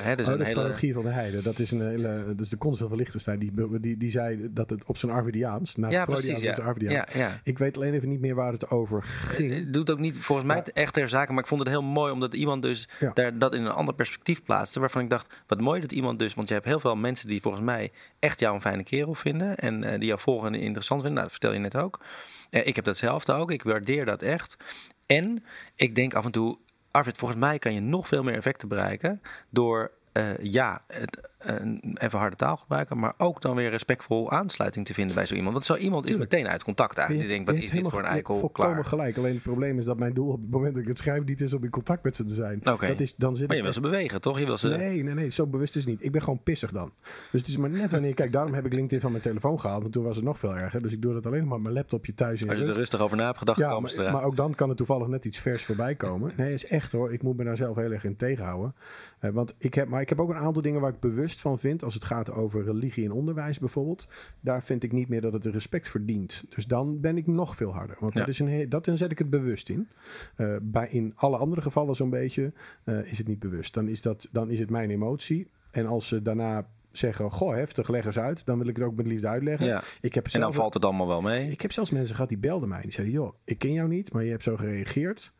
hè, dus oh, dat is van de Heide. Dat is, een hele, dat is de consul van Liechtenstein. Die, die, die zei dat het op zijn Arvidiaans, nou, ja, precies, ja. Ja, ja. Ik weet alleen even niet meer waar het over ging. Het doet ook niet volgens mij echt ter zake, maar ik vond het heel mooi omdat iemand dus daar, dat in een ander perspectief plaatste. Waarvan ik dacht, wat mooi dat iemand dus, want je hebt heel veel mensen die volgens mij echt jou een fijne kerel vinden en uh, die jou volgen en interessant vinden. Nou, dat vertel je net ook. Uh, ik heb datzelfde ook. Ik waardeer dat echt. En ik denk af en toe, Arvid, volgens mij kan je nog veel meer effecten bereiken door uh, ja, het, even harde taal gebruiken, maar ook dan weer respectvol aansluiting te vinden bij zo iemand. Want zo iemand is meteen uit contact uit. Die denkt, wat is dit voor een eikel? Volkomen gelijk. Alleen het probleem is dat mijn doel op het moment dat ik het schrijf niet is om in contact met ze te zijn. Okay. Dat is, dan zit maar je wil ze bewegen, toch? Je wil ze... Nee, nee, nee. Zo bewust is het niet. Ik ben gewoon pissig dan. Dus het is maar net wanneer... Kijk, daarom heb ik LinkedIn van mijn telefoon gehaald. Want toen was het nog veel erger. Dus ik doe dat alleen maar op mijn laptopje thuis. In Als je er rustig over na hebt gedacht, ja, maar, maar, ook dan kan er toevallig net iets vers voorbij komen. Nee, is echt hoor. Ik moet me daar zelf heel erg in tegenhouden. Uh, want ik heb, maar ik heb ook een aantal dingen waar ik bewust van vind. Als het gaat over religie en onderwijs bijvoorbeeld. Daar vind ik niet meer dat het respect verdient. Dus dan ben ik nog veel harder. Want dat, is een dat dan zet ik het bewust in. Uh, bij, in alle andere gevallen zo'n beetje uh, is het niet bewust. Dan is, dat, dan is het mijn emotie. En als ze daarna zeggen, goh, heftig, leg eens uit. Dan wil ik het ook met liefde uitleggen. Ja. Ik heb en dan valt het allemaal wel mee. Ik heb zelfs mensen gehad die belden mij. Die zeiden, joh, ik ken jou niet, maar je hebt zo gereageerd.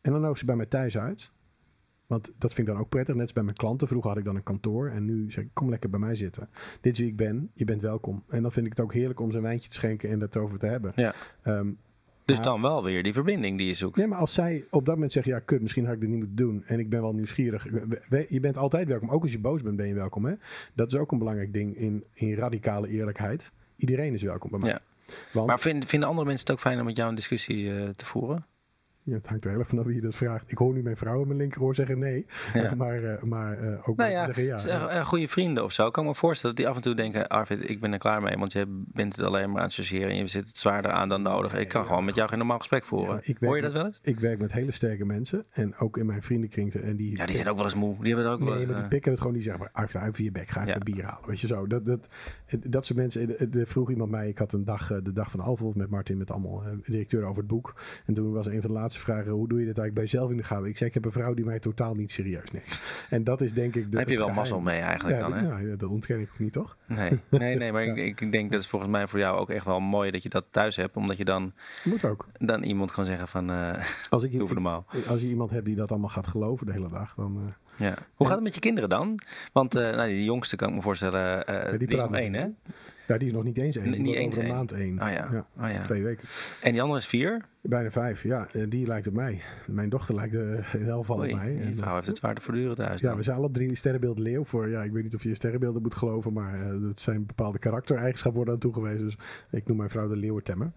En dan nodig ze bij mij thuis uit. Want dat vind ik dan ook prettig. Net als bij mijn klanten. Vroeger had ik dan een kantoor. En nu zeg ik, kom lekker bij mij zitten. Dit is wie ik ben. Je bent welkom. En dan vind ik het ook heerlijk om ze een wijntje te schenken en het over te hebben. Ja. Um, dus dan wel weer die verbinding die je zoekt. Nee, maar als zij op dat moment zeggen, ja kut, misschien had ik dit niet moeten doen. En ik ben wel nieuwsgierig. Je bent altijd welkom. Ook als je boos bent, ben je welkom. Hè? Dat is ook een belangrijk ding in, in radicale eerlijkheid. Iedereen is welkom bij mij. Ja. Want, maar vinden, vinden andere mensen het ook fijn om met jou een discussie uh, te voeren? Ja, het hangt er heel erg vanaf wie je dat vraagt. Ik hoor nu mijn vrouw in mijn linkeroor zeggen nee. maar uh, maar uh, ook nou ja, zeggen ja. Uh, goede vrienden of zo. Ik kan me voorstellen dat die af en toe denken... Arvid, ik ben er klaar mee. Want je bent het alleen maar aan het associëren. En je zit het zwaarder aan dan nodig. Ik kan gewoon met jou geen normaal gesprek voeren. Hoor je dat wel eens? Ik werk met hele sterke mensen. En ook in mijn vriendenkring. En die, ja, die zijn ook wel eens moe. Die hebben het ook nee, wel eens... maar die pikken het gewoon. Die zeggen maar, Arvid, even je bek. Ga even bier halen. Weet je zo. Dat, dat, dat soort mensen... Er vroeg iemand mij... Ik had een dag, de dag van Alvolf met Martin. Met allemaal directeur over het boek. En toen was een van de laatste vragen... Hoe doe je dit eigenlijk bij zelf in de gaten. Ik zeg, ik heb een vrouw die mij totaal niet serieus neemt. En dat is denk ik... De, heb je wel mazzel mee eigenlijk ja, dan, hè? Ja, dat ontken ik ook niet, toch? Nee, nee, nee maar ik, ik, denk dat is volgens mij voor jou ook echt wel mooi dat je dat thuis hebt. Omdat je dan... Moet ook. Dan iemand kan zeggen van, uh, als ik, doe normaal. Als je iemand hebt die dat allemaal gaat geloven de hele dag, dan... Uh, ja. Hoe gaat het met je kinderen dan? Want uh, nou, die jongste kan ik me voorstellen, die, die is nog één, hè? Ja, die is nog niet eens één. Niet eens een maand één. Oh ja. ja. Oh ja. Twee weken. En die andere is vier? Bijna vijf, ja. Die lijkt op mij. Mijn dochter lijkt uh, in elk geval op mij. Die vrouw heeft het zwaar te voortduren thuis. Ja, we zijn alle drie sterrenbeeld leeuw voor. Ja, ik weet niet of je sterrenbeelden moet geloven, maar uh, dat zijn bepaalde karaktereigenschappen worden aan toegewezen. Dus ik noem mijn vrouw de leeuwentemmer.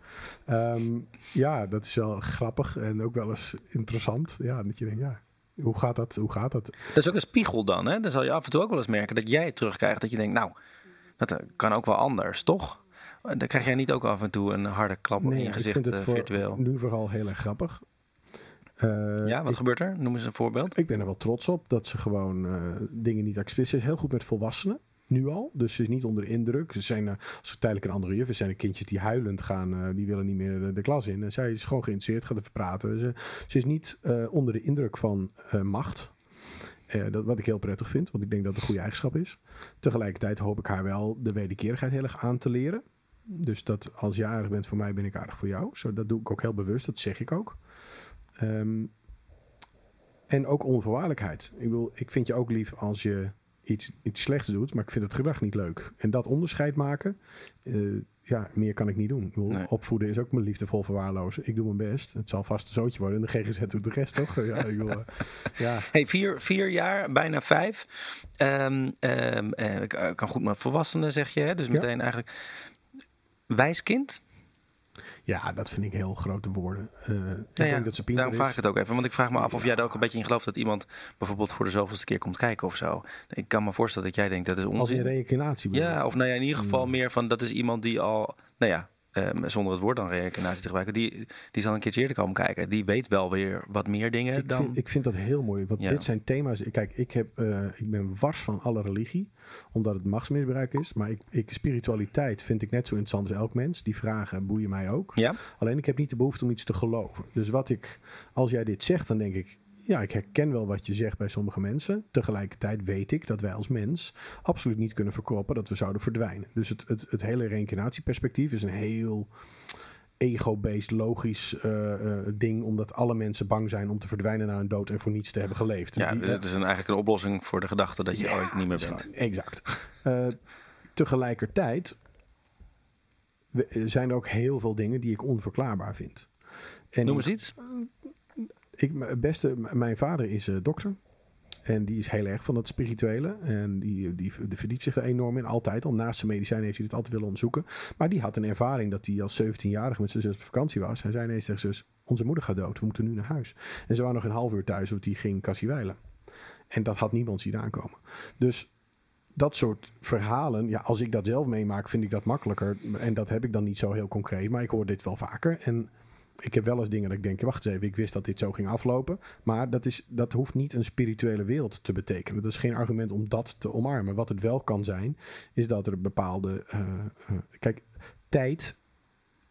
Um, ja, dat is wel grappig en ook wel eens interessant. Ja, dat je denkt, ja, hoe gaat dat? Hoe gaat dat? Dat is ook een spiegel dan, hè? Dan zal je af en toe ook wel eens merken dat jij terugkrijgt dat je denkt, nou, dat kan ook wel anders, toch? Dan krijg jij niet ook af en toe een harde klap nee, in je gezicht ik vind het uh, virtueel? nu vooral heel erg grappig. Uh, ja, wat ik, gebeurt er? Noem eens een voorbeeld. Ik ben er wel trots op dat ze gewoon uh, dingen niet accepteren. Ze is heel goed met volwassenen. Nu al. Dus ze is niet onder de indruk. Ze zijn, uh, als ze tijdelijk een andere juf is, zijn er kindjes die huilend gaan. die willen niet meer de, de, klas in. En zij is gewoon geïnteresseerd, gaat even praten. Ze, ze is niet onder de indruk van macht. Eh, dat, wat ik heel prettig vind, want ik denk dat het een goede eigenschap is. Tegelijkertijd hoop ik haar wel de wederkerigheid heel erg aan te leren. Dus dat als je aardig bent voor mij, ben ik aardig voor jou. Zo, dat doe ik ook heel bewust, dat zeg ik ook. Ehm, en ook onvoorwaardelijkheid. Ik bedoel, ik vind je ook lief als je iets, iets slechts doet, maar ik vind het gedrag niet leuk. En dat onderscheid maken, eh, ja, meer kan ik niet doen. Ik bedoel, Nee. Opvoeden is ook mijn liefdevol verwaarlozen. Ik doe mijn best. Het zal vast een zootje worden. En de GGZ doet de rest, toch? Ja, ik bedoel, eh, ja. Hey, vier, vier jaar, bijna vijf. Ehm, ehm, eh, ik eh, kan goed met volwassenen, zeg je. Hè? Dus Ja. meteen eigenlijk wijs kind. Ja, dat vind ik heel grote woorden. Eh, ik Nou ja, denk dat ze daarom vraag is. ik het ook even. Want ik vraag me af of jij er ook een beetje in gelooft dat iemand bijvoorbeeld voor de zoveelste keer komt kijken of zo. Ik kan me voorstellen dat jij denkt dat is Als in onzin. reïncarnatie. Ja, of nou ja, in ieder geval Hmm. meer van dat is iemand die al, nou ja, ehm, zonder het woord dan reïncarnatie te gebruiken, die, die zal een keertje eerder komen kijken. Die weet wel weer wat meer dingen Ik dan. vind, ik vind dat heel mooi, want Ja. dit zijn thema's. Kijk, ik, heb, eh, ik ben wars van alle religie, omdat het machtsmisbruik is. Maar ik, ik, spiritualiteit vind ik net zo interessant als elk mens. Die vragen boeien mij ook. ja, Alleen ik heb niet de behoefte om iets te geloven. Dus wat ik, als jij dit zegt, dan denk ik, ja, ik herken wel wat je zegt bij sommige mensen. Tegelijkertijd weet ik dat wij als mens absoluut niet kunnen verkroppen dat we zouden verdwijnen. Dus het, het, het hele reïncarnatieperspectief is een heel ego-based, logisch eh, eh, ding, omdat alle mensen bang zijn om te verdwijnen na hun dood en voor niets te hebben geleefd. ja dus het is een, eigenlijk een oplossing voor de gedachte dat je Ja, ooit niet meer bent. Exact. Eh, tegelijkertijd er zijn er ook heel veel dingen die ik onverklaarbaar vind. En Noem eens iets. Ik, beste, mijn vader is eh, dokter. En die is heel erg van het spirituele. En die, die, die verdiept zich er enorm in. Altijd al. Naast zijn medicijn heeft hij het altijd willen onderzoeken. Maar die had een ervaring dat hij als 17-jarige met zijn zus op vakantie was. Hij zei ineens tegen zus, onze moeder gaat dood. We moeten nu naar huis. En ze waren nog een half uur thuis, want die ging kassiewijlen. En dat had niemand zien aankomen. Dus dat soort verhalen, ja, als ik dat zelf meemaak, vind ik dat makkelijker. En dat heb ik dan niet zo heel concreet. Maar ik hoor dit wel vaker. En ik heb wel eens dingen dat ik denk, wacht eens even, ik wist dat dit zo ging aflopen. Maar dat, is, dat hoeft niet een spirituele wereld te betekenen. Dat is geen argument om dat te omarmen. Wat het wel kan zijn, is dat er bepaalde... eh, eh, kijk, tijd,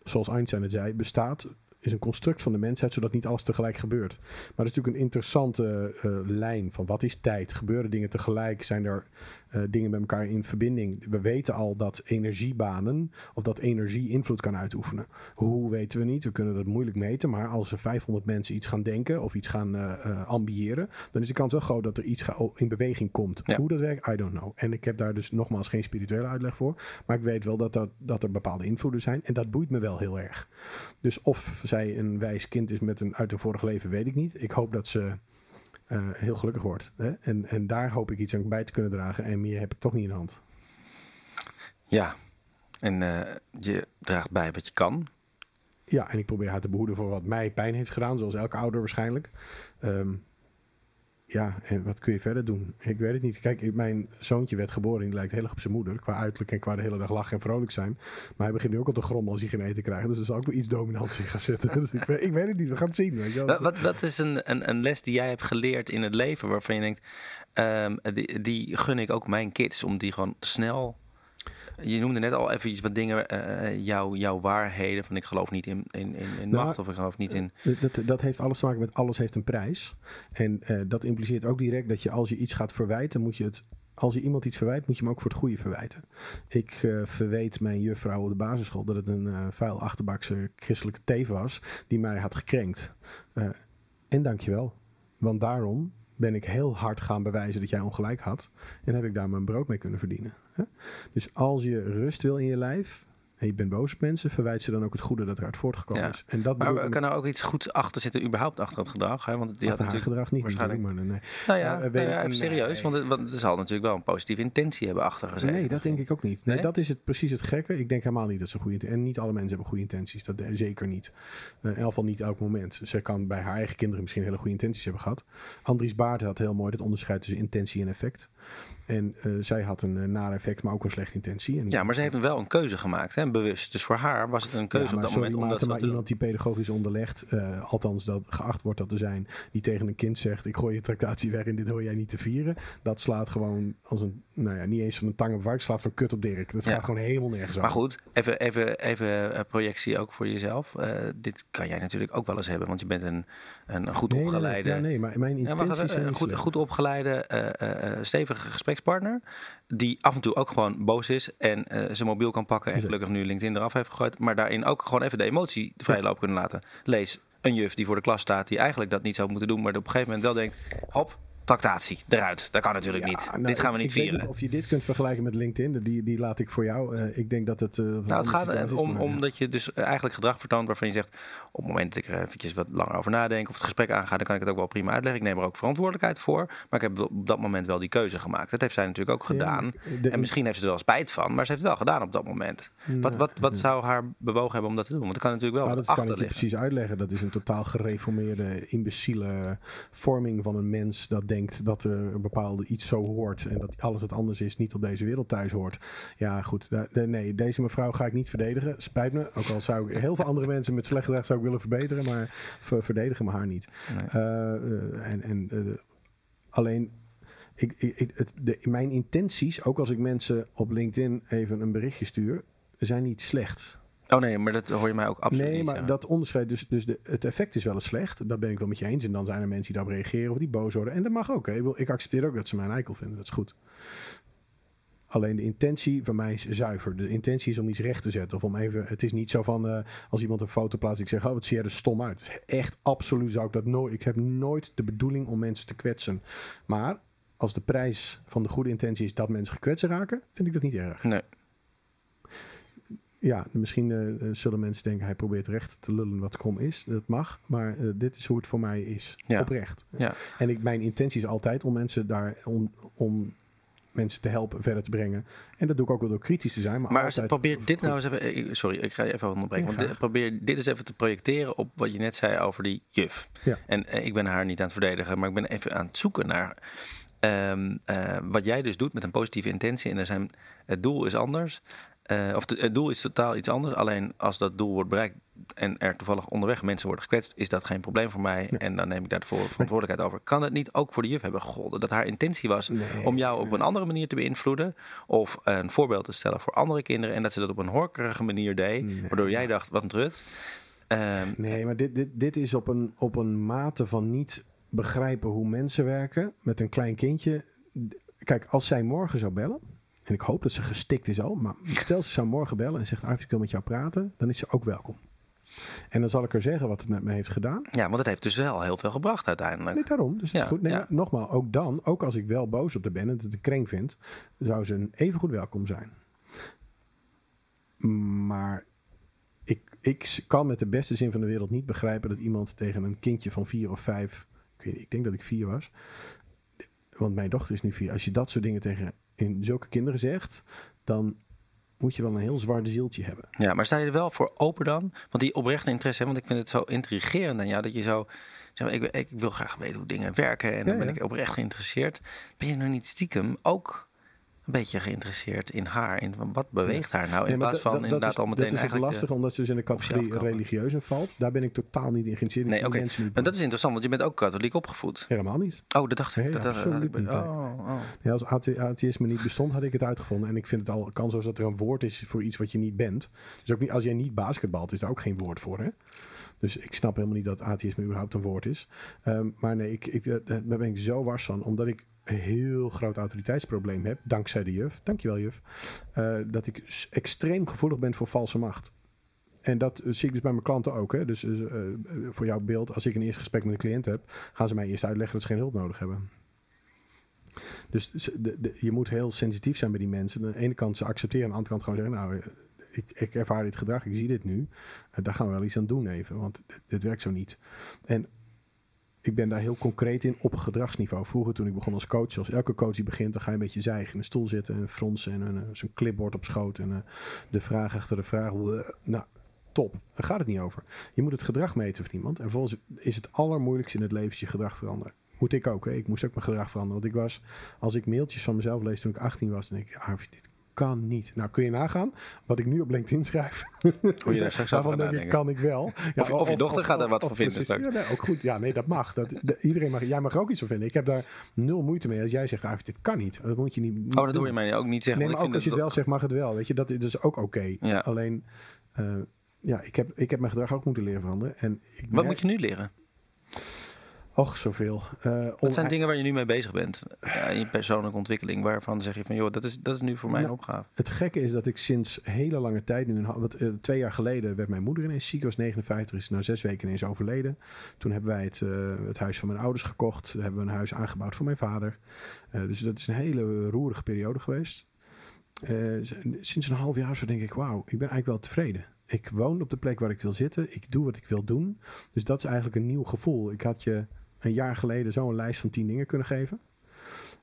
zoals Einstein het zei, bestaat is een construct van de mensheid, zodat niet alles tegelijk gebeurt. Maar dat is natuurlijk een interessante eh, lijn van wat is tijd? Gebeuren dingen tegelijk? Zijn er eh, dingen met elkaar in verbinding? We weten al dat energiebanen of dat energie invloed kan uitoefenen. Hoe weten we niet? We kunnen dat moeilijk meten, maar als er 500 mensen iets gaan denken of iets gaan eh, ambiëren, dan is de kans wel groot dat er iets in beweging komt. Ja. Hoe dat werkt, I don't know. En ik heb daar dus nogmaals geen spirituele uitleg voor, maar ik weet wel dat, dat, dat er bepaalde invloeden zijn en dat boeit me wel heel erg. Dus of zij een wijs kind is met een uit een vorig leven, weet ik niet. Ik hoop dat ze eh, heel gelukkig wordt. Hè? En, en daar hoop ik iets aan bij te kunnen dragen. En meer heb ik toch niet in de hand. Ja, en eh, je draagt bij wat je kan. Ja, en ik probeer haar te behoeden voor wat mij pijn heeft gedaan, zoals elke ouder waarschijnlijk. Ehm, ja, en wat kun je verder doen? Ik weet het niet. Kijk, mijn zoontje werd geboren en die lijkt heel erg op zijn moeder. Qua uiterlijk en qua de hele dag lachen en vrolijk zijn. Maar hij begint nu ook al te grommen als hij geen eten krijgt. Dus er zal ook wel iets dominants in gaan zitten. dus ik, weet, ik weet het niet. We gaan het zien. Weet je. Wat, wat, wat is een, een, een les die jij hebt geleerd in het leven waarvan je denkt, ehm, die gun ik ook mijn kids om die gewoon snel. Je noemde net al even iets wat dingen, eh, jouw, jouw waarheden, van ik geloof niet in, in, in, in Nou, macht of ik geloof niet in. Dat, dat, dat heeft alles te maken met alles heeft een prijs. En eh, dat impliceert ook direct dat je als je iets gaat verwijten, moet je het. Als je iemand iets verwijt, moet je hem ook voor het goede verwijten. Ik eh, verweet mijn juffrouw op de basisschool dat het een eh vuil achterbakse christelijke teef was die mij had gekrenkt. Eh, en dankjewel. Want daarom ben ik heel hard gaan bewijzen dat jij ongelijk had. En heb ik daar mijn brood mee kunnen verdienen. Dus als je rust wil in je lijf en je bent boos op mensen, verwijt ze dan ook het goede dat eruit voortgekomen Ja. is. En dat Maar kan er ook iets goeds achter zitten, überhaupt achter het gedrag? Hè? Want die had natuurlijk. gedrag niet waarschijnlijk- maar nee. Nou ja, nou even serieus, nee. want het zal natuurlijk wel een positieve intentie hebben achter gezeten. Nee, dat denk ik ook niet. Nee, Nee? Dat is het, precies het gekke. Ik denk helemaal niet dat ze goede intenties... En niet alle mensen hebben goede intenties. Dat eh, zeker niet. Eh, in elk geval niet elk moment. Ze kan bij haar eigen kinderen misschien hele goede intenties hebben gehad. Andries Baart had heel mooi het onderscheid tussen intentie en effect. En uh, zij had een uh, naar effect, maar ook een slechte intentie. En ja, maar ze heeft wel een keuze gemaakt, hè, bewust. Dus voor haar was het een keuze ja, op dat sorry, moment. Omdat maar dat iemand die pedagogisch onderlegt, uh, althans dat geacht wordt dat te zijn, die tegen een kind zegt: Ik gooi je tractatie weg en dit hoor jij niet te vieren. Dat slaat gewoon als een, nou ja, niet eens van een tang op vark, slaat van kut op Dirk. Dat Ja. gaat gewoon helemaal nergens over. Maar goed, even, even, even eh, projectie ook voor jezelf. Eh, dit kan jij natuurlijk ook wel eens hebben, want je bent een, een, goed Nee, nee, opgeleide. Ja, nee, maar mijn Ja, intenties zijn een goed, goed opgeleide, eh, gesprekspartner. Die af en toe ook gewoon boos is en eh, zijn mobiel kan pakken. En gelukkig nu LinkedIn eraf heeft gegooid. Maar daarin ook gewoon even de emotie vrij loop kunnen laten. Lees een juf die voor de klas staat. Die eigenlijk dat niet zou moeten doen. Maar op een gegeven moment wel denkt. Hop, tractatie, eruit. Dat kan natuurlijk Ja, niet. nou, Dit gaan we niet vieren. niet of je dit kunt vergelijken met LinkedIn, die, die laat ik voor jou. Eh, ik denk dat het. eh, Nou, het gaat om, maar ja. om dat je dus eigenlijk gedrag vertoont waarvan je zegt... op het moment dat ik er eventjes wat langer over nadenk... of het gesprek aanga, dan kan ik het ook wel prima uitleggen. Ik neem er ook verantwoordelijkheid voor. Maar ik heb op dat moment wel die keuze gemaakt. Dat heeft zij natuurlijk ook gedaan. de- en misschien heeft ze er wel spijt van, maar ze heeft het wel gedaan op dat moment. Wat, Nou, wat, wat zou haar bewogen hebben om dat te doen? Want dat kan natuurlijk wel wat dat kan ik je precies uitleggen. Dat is een totaal gereformeerde, imbeciele vorming van een mens dat denkt dat er een bepaalde iets zo hoort en dat alles wat anders is niet op deze wereld thuis hoort. Ja, goed. nee, deze mevrouw ga ik niet verdedigen. Spijt me. Ook al zou ik heel veel andere mensen met slecht gedrag zou ik willen verbeteren, maar ver- verdedigen me haar niet. Nee. Eh, eh, en en eh, alleen. Ik, ik, ik- het, de, mijn intenties, ook als ik mensen op LinkedIn even een berichtje stuur, zijn niet slecht. Oh nee, maar dat hoor je mij ook absoluut nee, niet maar zeggen. dat onderscheid, dus, dus de, het effect is wel eens slecht. Dat ben ik wel met je eens. En dan zijn er mensen die daarop reageren of die boos worden. En dat mag ook. Hè. Ik, wil, ik accepteer ook dat ze mij een eikel vinden. Dat is goed. Alleen de intentie van mij is zuiver. De intentie is om iets recht te zetten. Of om even. Het is niet zo van. eh, als iemand een foto plaatst. Ik zeg. Oh, wat zie jij er stom uit. Dus echt absoluut zou ik dat nooit. Ik heb nooit de bedoeling om mensen te kwetsen. Maar als de prijs van de goede intentie is dat mensen gekwetst raken. Vind ik dat niet erg. Nee. Ja, misschien eh, eh, zullen mensen denken hij probeert recht te lullen wat krom is. Dat mag, maar eh, dit is hoe het voor mij is. Ja. Oprecht. Ja. En ik, mijn intentie is altijd om mensen daar om, om mensen te helpen verder te brengen. En dat doe ik ook wel door kritisch te zijn. Maar, Maar altijd probeer dit nou eens even... Sorry, ik ga je even onderbreken. Ja, want dit- probeer dit eens even te projecteren op wat je net zei over die juf. Ja. En eh, ik ben haar niet aan het verdedigen, maar ik ben even aan het zoeken naar... ehm, eh, wat jij dus doet met een positieve intentie. En er zijn, het doel is anders. Eh, of de- het doel is totaal iets anders. Alleen als dat doel wordt bereikt en er toevallig onderweg mensen worden gekwetst, is dat geen probleem voor mij. Ja. En dan neem ik daar de verantwoordelijkheid over. Kan het niet ook voor de juf hebben gegolden dat haar intentie was Nee. om jou op een andere manier te beïnvloeden? Of een voorbeeld te stellen voor andere kinderen en dat ze dat op een horkerige manier deed, Nee. waardoor jij dacht, wat een trut. Ehm, Nee, maar dit, dit, dit is op een, op een mate van niet begrijpen hoe mensen werken. Met een klein kindje. Kijk, als zij morgen zou bellen. En ik hoop dat ze gestikt is al. Maar stel ze zou morgen bellen en zegt: Arvid, ik wil met jou praten. Dan is ze ook welkom. En dan zal ik haar zeggen wat het met me heeft gedaan. ja, want het heeft dus wel heel veel gebracht uiteindelijk. Nee, daarom. Dus Ja, goed. Nee, ja. nogmaals, ook dan, ook als ik wel boos op de ben en het een kring vind, zou ze een even goed welkom zijn. Maar ik, ik kan met de beste zin van de wereld niet begrijpen dat iemand tegen een kindje van vier of vijf, ik, weet, ik denk dat ik vier was, want mijn dochter is nu vier. Als je dat soort dingen tegen in zulke kinderen zegt, dan moet je wel een heel zwart zieltje hebben. Ja, maar sta je er wel voor open dan? Want die oprechte interesse, hè, want ik vind het zo intrigerend aan jou dat je zo. Zeg maar, ik, ik wil graag weten hoe dingen werken en dan ben ja. ik oprecht geïnteresseerd. Ben je nog niet stiekem ook een beetje geïnteresseerd in haar? In wat beweegt haar nou? In Nee, plaats van dat- inderdaad dat al is, meteen Dat is het eigenlijk. de- lastige, omdat ze dus in de categorie religieuze valt. Daar ben ik totaal niet in geïnteresseerd. Nee, oké. niet Maar dat is interessant, want je bent ook katholiek opgevoed. Helemaal niet. Oh, dat dacht ik. Nee, dat, dat, absoluut dat- oh, oh. Als athe- atheïsme niet bestond, had ik het uitgevonden. En ik vind het al kans dat er een woord is voor iets wat je niet bent. Dus ook niet, als jij niet basketbalt, is daar ook geen woord voor. Hè? Dus ik snap helemaal niet dat atheïsme überhaupt een woord is. Ehm, maar nee, ik, ik, eh, daar ben ik zo wars van. Omdat ik een heel groot autoriteitsprobleem heb. Dankzij de juf. Dankjewel juf. eh, dat ik extreem gevoelig ben voor valse macht. En dat eh, zie ik dus bij mijn klanten ook. Hè? Dus eh, voor jouw beeld, als ik een eerste gesprek met een cliënt heb, gaan ze mij eerst uitleggen dat ze geen hulp nodig hebben. Dus de, je moet heel sensitief zijn bij die mensen. Aan de ene kant ze accepteren, aan de andere kant gewoon zeggen: Nou, ik, ik ervaar dit gedrag, ik zie dit nu. Daar gaan we wel iets aan doen even, want dit, dit werkt zo niet. En ik ben daar heel concreet in op gedragsniveau. Vroeger toen ik begon als coach, zoals elke coach die begint, dan ga je een beetje zeigen. In een stoel zitten en fronsen en eh, zo'n clipboard op schoot. En eh, de vraag achter de vraag. Nou, top. Daar gaat het niet over. Je moet het gedrag meten van iemand. En vervolgens is het allermoeilijkste in het leven je gedrag veranderen. moet ik ook. Ik moest ook mijn gedrag veranderen. Want ik was, als ik mailtjes van mezelf lees toen ik 18 was, dan denk ik, Arvid, dit kan niet. Nou, kun je nagaan wat ik nu op LinkedIn schrijf. Hoe je daar straks over denk ik, kan ik wel. Ja, Of je- of je dochter gaat daar wat van vinden straks. Ja, nee, ook goed. Ja, nee, dat mag. Dat, de- iedereen mag. Jij mag er ook iets van vinden. Ik heb daar nul moeite mee. Als jij zegt, Arvid, dit kan niet. Dat moet je niet. niet Oh, dat hoor je mij ook niet zeggen. Nee, maar ook als je het wel zegt, mag het wel. Weet je, dat is dus ook oké. Ja. Alleen, eh, ja, ik heb, ik heb mijn gedrag ook moeten leren veranderen. En ik Wat moet je nu leren? Och, zoveel. Eh, Wat zijn dingen waar je nu mee bezig bent? Ja, in je persoonlijke ontwikkeling. Waarvan zeg je van, joh, dat is, dat is nu voor mij een Nou, opgave. Het gekke is dat ik sinds hele lange tijd nu, wat, eh, twee jaar geleden werd mijn moeder ineens ziek, was 59, is na zes weken ineens overleden. Toen hebben wij het, eh, het huis van mijn ouders gekocht. Hebben we een huis aangebouwd voor mijn vader. Dus dat is een hele roerige periode geweest. Sinds een half jaar zo denk ik, wauw, ik ben eigenlijk wel tevreden. Ik woon op de plek waar ik wil zitten. Ik doe wat ik wil doen. Dus dat is eigenlijk een nieuw gevoel. Ik had je een jaar geleden zo'n lijst van tien dingen kunnen geven.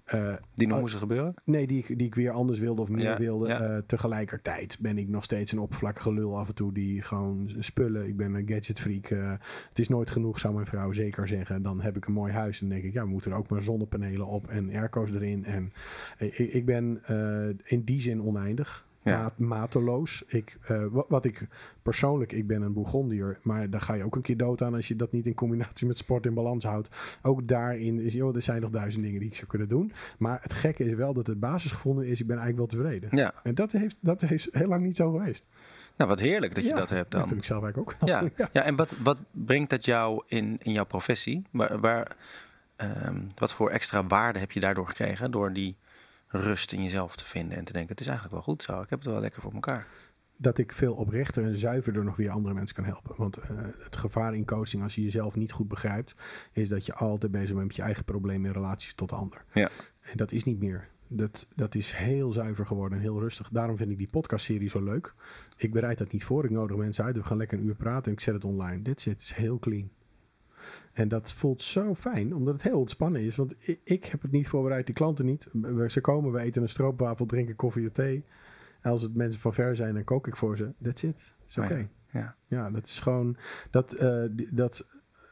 Eh, Die nog oh, moesten gebeuren? Nee, die ik, die ik weer anders wilde of meer Ja, wilde. ja. Eh, tegelijkertijd ben ik nog steeds een oppervlakkige lul af en toe die gewoon spullen. Ik ben een gadgetfreak. eh het is nooit genoeg, zou mijn vrouw zeker zeggen. Dan heb ik een mooi huis en denk ik, ja, we moeten er ook maar zonnepanelen op en airco's erin. En ik, ik ben in die zin oneindig. Ja. Maat- mateloos. Ik, eh, wat, wat ik persoonlijk, ik ben een Bourgondier, maar daar ga je ook een keer dood aan als je dat niet in combinatie met sport in balans houdt. Ook daarin is, joh, er zijn nog duizend dingen die ik zou kunnen doen. Maar het gekke is wel dat het basisgevonden is, ik ben eigenlijk wel tevreden. Ja. En dat heeft, dat heeft heel lang niet zo geweest. Nou, wat heerlijk dat je Ja, dat hebt Dat dan. vind ik zelf eigenlijk ook. Ja, ja. en wat, wat brengt dat jou in, in jouw professie? Waar, waar, ehm, wat voor extra waarde heb je daardoor gekregen? Door die rust in jezelf te vinden en te denken: het is eigenlijk wel goed zo. Ik heb het wel lekker voor elkaar. dat ik veel oprechter en zuiverder nog weer andere mensen kan helpen. Want eh, het gevaar in coaching, als je jezelf niet goed begrijpt, is dat je altijd bezig bent met je eigen probleem in relatie tot de ander. Ja. En dat is niet meer. Dat, dat is heel zuiver geworden en heel rustig. Daarom vind ik die podcastserie zo leuk. Ik bereid dat niet voor. Ik nodig mensen uit. We gaan lekker een uur praten en ik zet het online. Dit zit is heel clean. En dat voelt zo fijn, omdat het heel ontspannen is. Want ik, ik heb het niet voorbereid, die klanten niet. Ze komen, we eten een stroopwafel, drinken koffie of thee. En als het mensen van ver zijn, dan kook ik voor ze. That's it. is Oh oké. ja, ja. Ja, dat is gewoon... Dat, eh, dat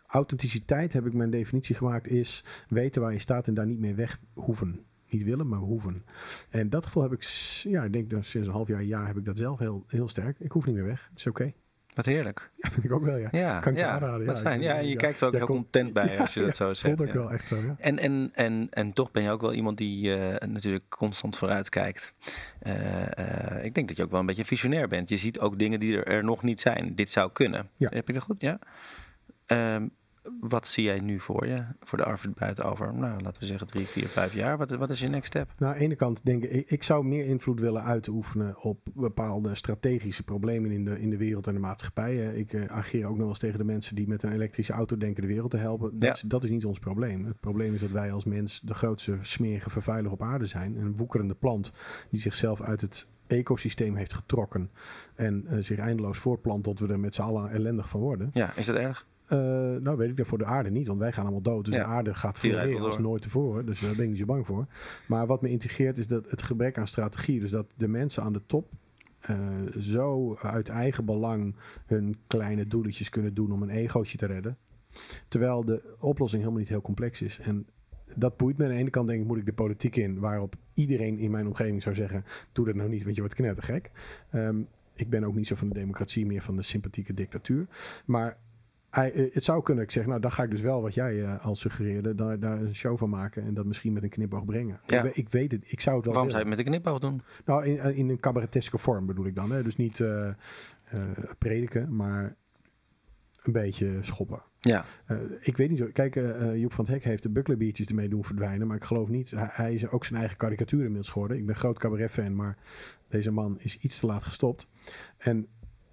authenticiteit, heb ik mijn definitie gemaakt, is weten waar je staat en daar niet meer weg hoeven. Niet willen, maar hoeven. En dat gevoel heb ik, ja, ik denk dat sinds een half jaar, een jaar heb ik dat zelf heel, heel sterk. Ik hoef niet meer weg. Het is oké. Wat heerlijk. Ja, vind ik ook wel, ja. Ja, Kan ik je ja, aanraden, wat ja. fijn. Ja, Ja, je kijkt er ook heel komt- content bij als je dat zo zegt. Voelt ook wel echt zo, ja. En, en, en, en toch ben je ook wel iemand die eh, natuurlijk constant vooruit kijkt. Eh, eh, ik denk dat je ook wel een beetje visionair bent. Je ziet ook dingen die er, er nog niet zijn. Dit zou kunnen. Ja. Heb ik dat goed? Ja. Ehm, wat zie jij nu voor je? Voor de Arvid buiten over, nou, laten we zeggen drie, vier, vijf jaar. Wat, wat is je next step? Nou, aan de ene kant denk ik, ik, zou meer invloed willen uitoefenen op bepaalde strategische problemen in de, in de wereld en de maatschappij. Eh, Ik eh, ageer ook nog wel eens tegen de mensen die met een elektrische auto denken de wereld te helpen. Dat, Ja. is, dat is niet ons probleem. Het probleem is dat wij als mens de grootste smerige vervuiler op aarde zijn. Een woekerende plant die zichzelf uit het ecosysteem heeft getrokken en eh, zich eindeloos voortplant tot we er met z'n allen ellendig van worden. Ja, is dat erg? Eh, nou weet ik dat voor de aarde niet, want wij gaan allemaal dood. Dus Ja. de aarde gaat floreren wel als nooit tevoren. Dus daar ben ik niet zo bang voor. Maar wat me intrigeert is dat het gebrek aan strategie. Dus dat de mensen aan de top eh, zo uit eigen belang hun kleine doeletjes kunnen doen om een egootje te redden. Terwijl de oplossing helemaal niet heel complex is. En dat boeit me. Aan de ene kant denk ik, moet ik de politiek in, waarop iedereen in mijn omgeving zou zeggen, doe dat nou niet, want je wordt knettergek. Ehm ik ben ook niet zo van de democratie, meer van de sympathieke dictatuur. Maar het zou kunnen, ik zeg, nou dan ga ik dus wel wat jij eh, al suggereerde, daar, daar een show van maken en dat misschien met een knipoog brengen. Ja. Ik, we- ik weet het, ik zou het wel Waarom zou je het met een knipoog doen? Nou, in, eh, in een cabareteske vorm bedoel ik dan. Hè? Dus niet eh, eh, prediken, maar een beetje schoppen. Ja, Eh, ik weet niet zo. Kijk, eh, eh, Joep van het Hek heeft de Bucklerbiertjes ermee doen verdwijnen. Maar ik geloof niet. Hij, hij is ook zijn eigen karikatuur inmiddels geworden. Ik ben groot cabaret-fan, maar deze man is iets te laat gestopt. En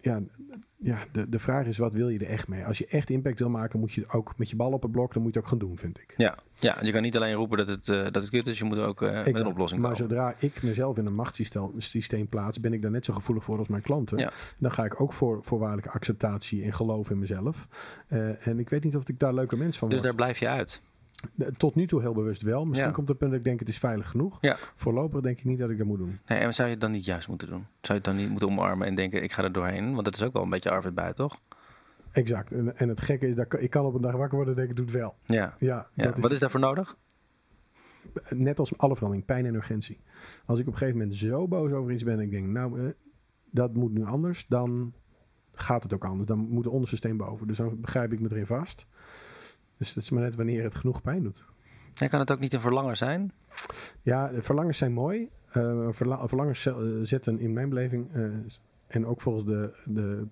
ja, ja de, de vraag is: wat wil je er echt mee? Als je echt impact wil maken, moet je ook met je bal op het blok. Dan moet je het ook gaan doen, vind ik. ja. ja, je kan niet alleen roepen dat het, eh, dat het kut is, je moet ook eh, met een oplossing maar komen. zodra ik mezelf in een machtssysteem systeem plaats, ben ik daar net zo gevoelig voor als mijn klanten. Ja. Dan ga ik ook voor voorwaardelijke acceptatie en geloof in mezelf. Eh, en ik weet niet of ik daar leuke mens van Dus word. daar blijf je uit. Tot nu toe heel bewust wel. Misschien Ja. komt het punt dat ik denk het is veilig genoeg. Ja. Voorlopig denk ik niet dat ik dat moet doen. Nee, en zou je het dan niet juist moeten doen? Zou je het dan niet moeten omarmen en denken, ik ga er doorheen? Want dat is ook wel een beetje Arvid buiten, toch? Exact. En, en het gekke is, dat ik- kan op een dag wakker worden en denken, doe het wel. Ja. Ja, ja. dat Wat is daarvoor nodig? net als alle verandering, pijn en urgentie. Als ik op een gegeven moment zo boos over iets ben en ik denk, nou, eh, dat moet nu anders, dan gaat het ook anders. Dan moet het onderste steen boven. Dus dan begrijp ik me erin vast. Dus het is maar net wanneer het genoeg pijn doet. En kan het ook niet een verlangen zijn? Ja, de verlangens zijn mooi. Eh, verla- verlangens ze- eh, zetten in mijn beleving, eh, en ook volgens de, de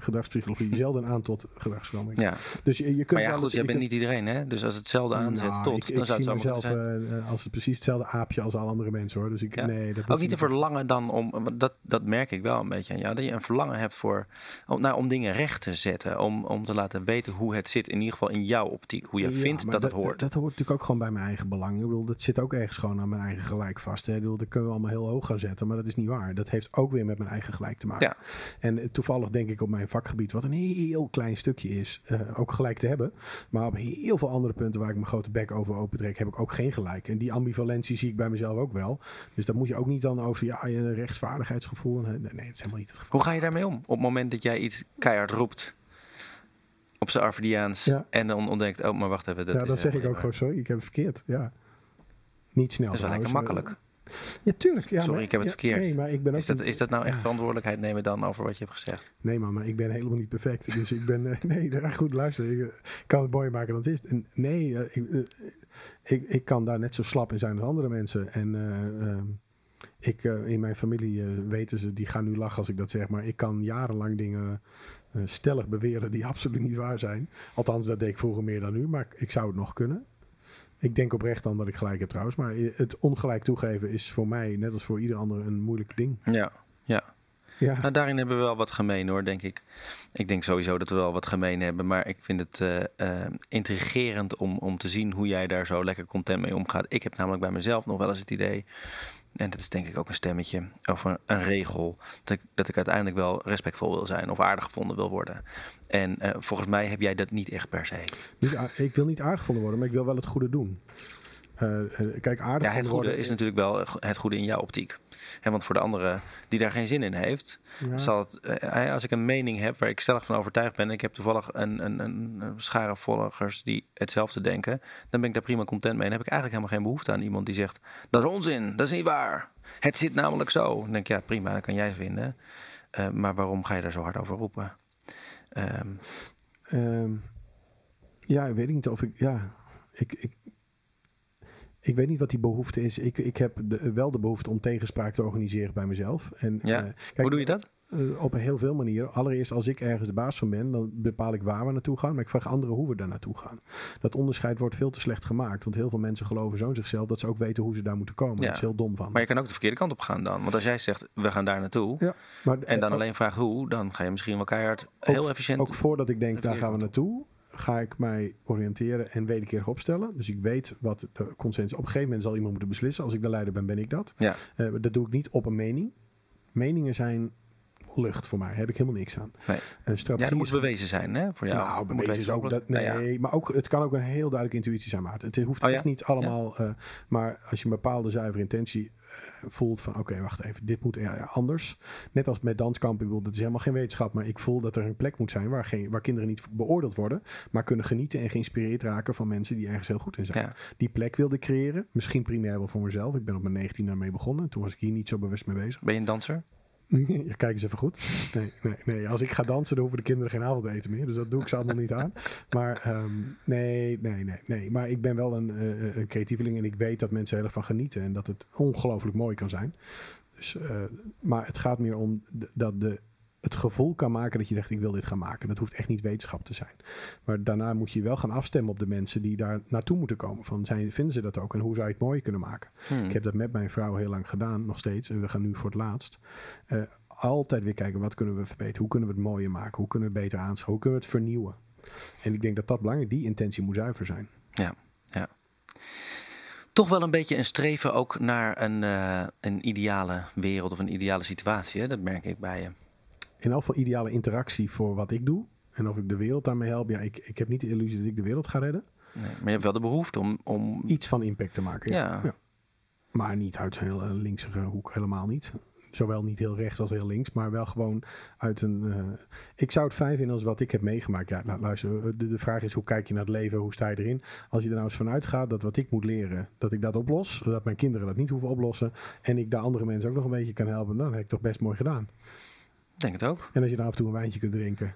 gedragspsychologie, zelden aan tot gedragsverandering. Ja. Dus je, je kunt Maar ja, goed, jij bent niet iedereen, hè? Dus als het hetzelfde aanzet Nou, tot, ik, dan ik zou het zijn. eh, eh, als het precies hetzelfde aapje als alle andere mensen hoor. Dus ik, Ja. nee, dat Ook niet een verlangen dan om, dat, dat merk ik wel een beetje aan jou, dat je een verlangen hebt voor, om, nou, om dingen recht te zetten, om, om te laten weten hoe het zit, in ieder geval in jouw optiek, hoe je Ja, vindt dat het hoort. Dat hoort natuurlijk ook gewoon bij mijn eigen belang. Ik bedoel, dat zit ook ergens gewoon aan mijn eigen gelijk vast. Hè. Ik bedoel, dat kunnen we allemaal heel hoog gaan zetten, maar dat is niet waar. Dat heeft ook weer met mijn eigen gelijk te maken. Ja. En toevallig denk ik op mijn vakgebied, wat een heel klein stukje is, eh, ook gelijk te hebben. Maar op heel veel andere punten waar ik mijn grote bek over opentrek, heb ik ook geen gelijk. En die ambivalentie zie ik bij mezelf ook wel. Dus dat moet je ook niet dan over ja, je rechtsvaardigheidsgevoel. Nee, nee, dat is helemaal niet het geval. Hoe ga je daarmee om? Op het moment dat jij iets keihard roept op zijn Arvidiaans Ja. en dan ontdekt, oh, maar wacht even. Dat ja, is dan zeg ik ook gewoon, sorry, ik heb het verkeerd. Ja. Niet snel Dat is wel lekker makkelijk. Ja, tuurlijk. Ja, Sorry, maar- ik heb het ja, verkeerd. Nee, maar ik ben ook Is dat, niet- is dat nou echt verantwoordelijkheid nemen dan over wat je hebt gezegd? Nee, maar, maar ik ben helemaal niet perfect. Dus ik ben. eh, nee, goed, luister. Ik eh, kan het mooier maken dan het is. En nee, eh, ik, ik, ik kan daar net zo slap in zijn als andere mensen. En eh, ehm, ik, in mijn familie weten ze, die gaan nu lachen als ik dat zeg. Maar ik kan jarenlang dingen stellig beweren die absoluut niet waar zijn. Althans, dat deed ik vroeger meer dan nu. Maar ik, ik zou het nog kunnen. Ik denk oprecht dan dat ik gelijk heb trouwens. Maar het ongelijk toegeven is voor mij, net als voor ieder ander, een moeilijk ding. Ja, ja. Ja. Nou, daarin hebben we wel wat gemeen hoor, denk ik. Ik denk sowieso dat we wel wat gemeen hebben. Maar ik vind het eh, eh, intrigerend om, om te zien hoe jij daar zo lekker content mee omgaat. Ik heb namelijk bij mezelf nog wel eens het idee. En dat is denk ik ook een stemmetje of een, regel. Dat ik, dat ik uiteindelijk wel respectvol wil zijn of aardig gevonden wil worden. En eh, volgens mij heb jij dat niet echt per se. Niet ik wil niet aardig gevonden worden, maar ik wil wel het goede doen. Eh, eh, kijk, aardig Ja, het goede worden- is natuurlijk wel het goede in jouw optiek. Want voor de andere die daar geen zin in heeft, Ja. zal het, eh, als ik een mening heb waar ik stellig van overtuigd ben, en ik heb toevallig een, een, een, schare volgers die hetzelfde denken, dan ben ik daar prima content mee. En heb ik eigenlijk helemaal geen behoefte aan iemand die zegt: dat is onzin, dat is niet waar. Het zit namelijk zo. Dan denk ik, ja, prima, dat kan jij vinden. Eh, maar waarom ga je daar zo hard over roepen? Ehm, Ehm, ja, ik weet niet of ik. Ja, ik. ik ik weet niet wat die behoefte is. Ik, ik heb de, wel de behoefte om tegenspraak te organiseren bij mezelf. En, Ja? eh, kijk, hoe doe je dat? eh, op heel veel manieren. Allereerst, als ik ergens de baas van ben, dan bepaal ik waar we naartoe gaan. Maar ik vraag anderen hoe we daar naartoe gaan. Dat onderscheid wordt veel te slecht gemaakt. Want heel veel mensen geloven zo in zichzelf dat ze ook weten hoe ze daar moeten komen. Ja. Dat is heel dom van. Maar je kan ook de verkeerde kant op gaan dan. Want als jij zegt, we gaan daar naartoe, Ja, maar, en dan eh, alleen vraagt hoe, dan ga je misschien wel keihard heel efficiënt. Ook voordat ik denk, de daar gaan we naartoe, ga ik mij oriënteren en wederkerig opstellen. Dus ik weet wat de consensus... Op een gegeven moment zal iemand moeten beslissen. Als ik de leider ben, ben ik dat. Ja. Eh, dat doe ik niet op een mening. Meningen zijn lucht voor mij. Daar heb ik helemaal niks aan. Nee. Een strategie Ja, dat moet bewezen zijn, hè? Voor jou. nou, bewezen is ook dat. Nee, Nou ja. maar ook, het kan ook een heel duidelijke intuïtie zijn, maat. Het hoeft Oh ja? echt niet allemaal. eh, maar als je een bepaalde zuivere intentie voelt van, oké, wacht even, dit moet anders. Net als met danskamp, ik bedoel, dat is helemaal geen wetenschap, maar ik voel dat er een plek moet zijn waar, geen, waar kinderen niet beoordeeld worden, maar kunnen genieten en geïnspireerd raken van mensen die ergens heel goed in zijn. Ja. Die plek wilde creëren, misschien primair wel voor mezelf. Ik ben op mijn 19 daarmee begonnen. Toen was ik hier niet zo bewust mee bezig. Ben je een danser? Kijk eens even goed. Nee, nee, nee. Als ik ga dansen, dan hoeven de kinderen geen avondeten meer. Dus dat doe ik ze allemaal niet aan. Maar ehm, nee, nee, nee, nee. Maar ik ben wel een, een creatieveling en ik weet dat mensen heel van genieten. En dat het ongelooflijk mooi kan zijn. Dus, eh, maar het gaat meer om dat de, het gevoel kan maken dat je zegt, ik wil dit gaan maken. Dat hoeft echt niet wetenschap te zijn. Maar daarna moet je wel gaan afstemmen op de mensen die daar naartoe moeten komen. Van, zijn, vinden ze dat ook? En hoe zou je het mooi kunnen maken? Hmm. Ik heb dat met mijn vrouw heel lang gedaan, nog steeds. En we gaan nu voor het laatst. eh, altijd weer kijken, wat kunnen we verbeteren? Hoe kunnen we het mooier maken? Hoe kunnen we het beter aanschaffen? Hoe kunnen we het vernieuwen? En ik denk dat dat belangrijk Die intentie moet zuiver zijn. Ja, ja. Toch wel een beetje een streven ook naar een, eh, een ideale wereld of een ideale situatie. Hè? Dat merk ik bij je. In elk geval ideale interactie voor wat ik doe. En of ik de wereld daarmee help. Ja, ik, ik heb niet de illusie dat ik de wereld ga redden. Nee, maar je hebt wel de behoefte om... om Iets van impact te maken. Ja. Ja. Maar niet uit een hele linkse hoek, helemaal niet. zowel niet heel rechts als heel links, maar wel gewoon uit een. eh, ik zou het fijn vinden als wat ik heb meegemaakt. Ja, nou, luister, de, de vraag is hoe kijk je naar het leven, hoe sta je erin? Als je er nou eens vanuit gaat dat wat ik moet leren, dat ik dat oplos, zodat mijn kinderen dat niet hoeven oplossen en ik daar andere mensen ook nog een beetje kan helpen, dan heb ik toch best mooi gedaan. Ik denk het ook. En als je dan af en toe een wijntje kunt drinken.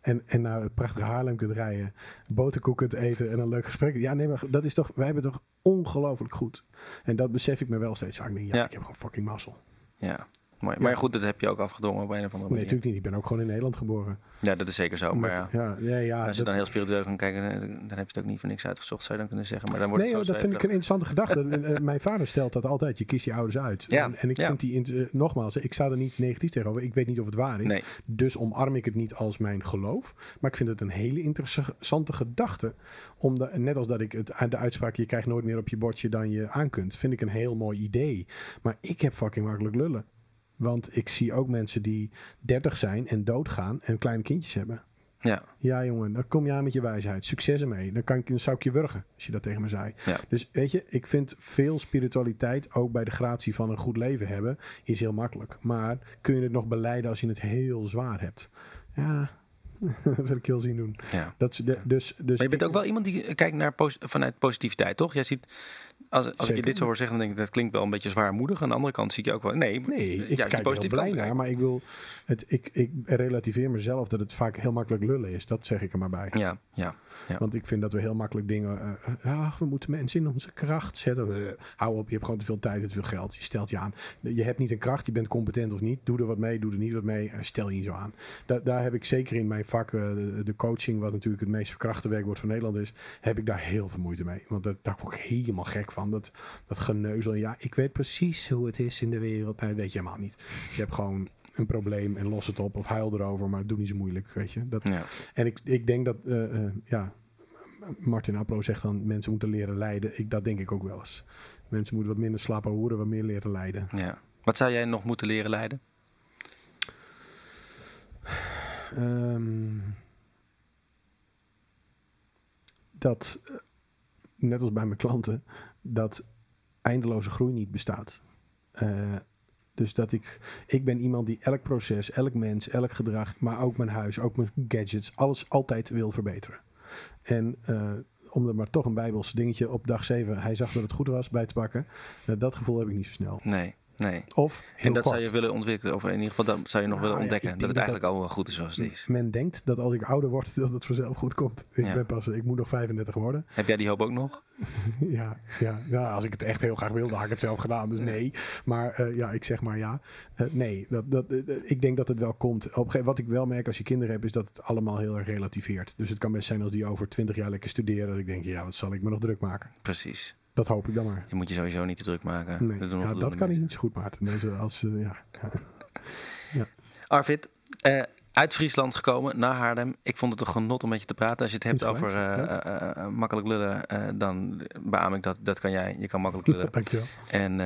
En, en naar het prachtige Haarlem kunt rijden. Boterkoek kunt eten en een leuk gesprek. Ja, nee, maar dat is toch, wij hebben toch ongelooflijk goed. En dat besef ik me wel steeds vaak. Ik denk, Ja, Ja. ik heb gewoon fucking mazzel. Ja. Mooi. Maar goed, dat heb je ook afgedwongen op een of andere Nee, manier. natuurlijk niet. Ik ben ook gewoon in Nederland geboren. Ja, dat is zeker zo. Maar ja, ja, nee, ja, als je dat- dan heel spiritueel gaat kijken, dan heb je het ook niet voor niks uitgezocht, zou je dan kunnen zeggen. Maar dan wordt Nee, het zo dat vind ik een interessante gedachte. Mijn vader stelt dat altijd. Je kiest je ouders uit. Ja, En, en ik vind die, eh, nogmaals, ik sta er niet negatief tegenover. Ik weet niet of het waar is. Nee, Dus omarm ik het niet als mijn geloof. Maar ik vind het een hele interessante gedachte. Om de, net als dat ik het, de uitspraak... je krijgt nooit meer op je bordje dan je aankunt... vind ik een heel mooi idee. Maar ik heb fucking makkelijk lullen. Want ik zie ook mensen die 30 zijn en doodgaan... en kleine kindjes hebben. ja. Ja, jongen, dan kom je aan met je wijsheid. Succes ermee. Dan, kan ik, dan zou ik je wurgen, als je dat tegen me zei. Ja. Dus weet je, ik vind veel spiritualiteit, ook bij de gratie van een goed leven hebben, is heel makkelijk. Maar kun je het nog beleiden als je het heel zwaar hebt? Ja, dat wil ik heel zien doen. ja. Dat, de, dus, dus Maar je bent ook wel iemand die kijkt naar vanuit positiviteit, toch? Jij ziet, als, als ik je dit zo hoor zeggen, dan denk ik dat klinkt wel een beetje zwaarmoedig. Aan de andere kant zie ik je ook wel, nee, Nee, ik juist kijk positieve blij naar, maar ik wil, het, ik, ik relativeer mezelf dat het vaak heel makkelijk lullen is. Dat zeg ik er maar bij. Ja, ja. Want ik vind dat we heel makkelijk dingen. eh, eh, ach, we moeten mensen in onze kracht zetten. Eh, hou op, je hebt gewoon te veel tijd en te veel geld. Je stelt je aan. Je hebt niet een kracht, je bent competent of niet. Doe er wat mee, doe er niet wat mee. stel je niet zo aan. Da daar heb ik zeker in mijn vak, de, de coaching, wat natuurlijk het meest verkrachte werkwoord van Nederland is, heb ik daar heel veel moeite mee. Want dat, daar word ik helemaal gek van. Dat, dat geneuzel. Ja, ik weet precies hoe het is in de wereld. Nee, weet je helemaal niet. Je hebt gewoon een probleem en los het op of huil erover, maar doe niet zo moeilijk, weet je. Dat, ja. en ik, ik denk dat, eh, eh, ja, Martin Applo zegt dan, mensen moeten leren lijden. Ik, dat denk ik ook wel eens. Mensen moeten wat minder slapen hoeren, wat meer leren lijden. ja. Wat zou jij nog moeten leren leiden? Ehm, dat, eh, net als bij mijn klanten, dat eindeloze groei niet bestaat. Dus dat ik, ik ben iemand die elk proces, elk mens, elk gedrag, maar ook mijn huis, ook mijn gadgets, alles altijd wil verbeteren. En eh, om er maar toch een bijbels dingetje op dag 7, hij zag dat het goed was, bij te pakken. eh, dat gevoel heb ik niet zo snel. Nee, nee. Of heel En dat kort. zou je willen ontwikkelen, of in ieder geval dat zou je nog Nou, willen ontdekken. dat het dat eigenlijk al wel goed is zoals het is. Men denkt dat als ik ouder word, dat het vanzelf goed komt. Ik, Ja. ben pas, ik moet nog 35 worden. Heb jij die hoop ook nog? ja, ja, ja, als ik het echt heel graag wilde, had ik het zelf gedaan. Dus nee. Maar eh, ja, ik zeg maar ja. Eh, nee, dat, dat, eh, ik denk dat het wel komt. Op wat ik wel merk als je kinderen hebt, is dat het allemaal heel erg relativeert. Dus het kan best zijn als die over 20 jaar lekker studeren. Dat ik denk, ja, wat zal ik me nog druk maken? Precies. Dat hoop ik dan maar. Je moet je sowieso niet te druk maken. Nee, Dat ja, dat kan ik niet zo goed, Maarten. Dus, als, eh, ja, ja. Arvid, eh, uit Friesland gekomen naar Haarlem. Ik vond het een genot om met je te praten. Als je het hebt over eh, eh, eh, makkelijk lullen, dan beaam ik dat. Dat kan jij. Je kan makkelijk lullen. Dankjewel. En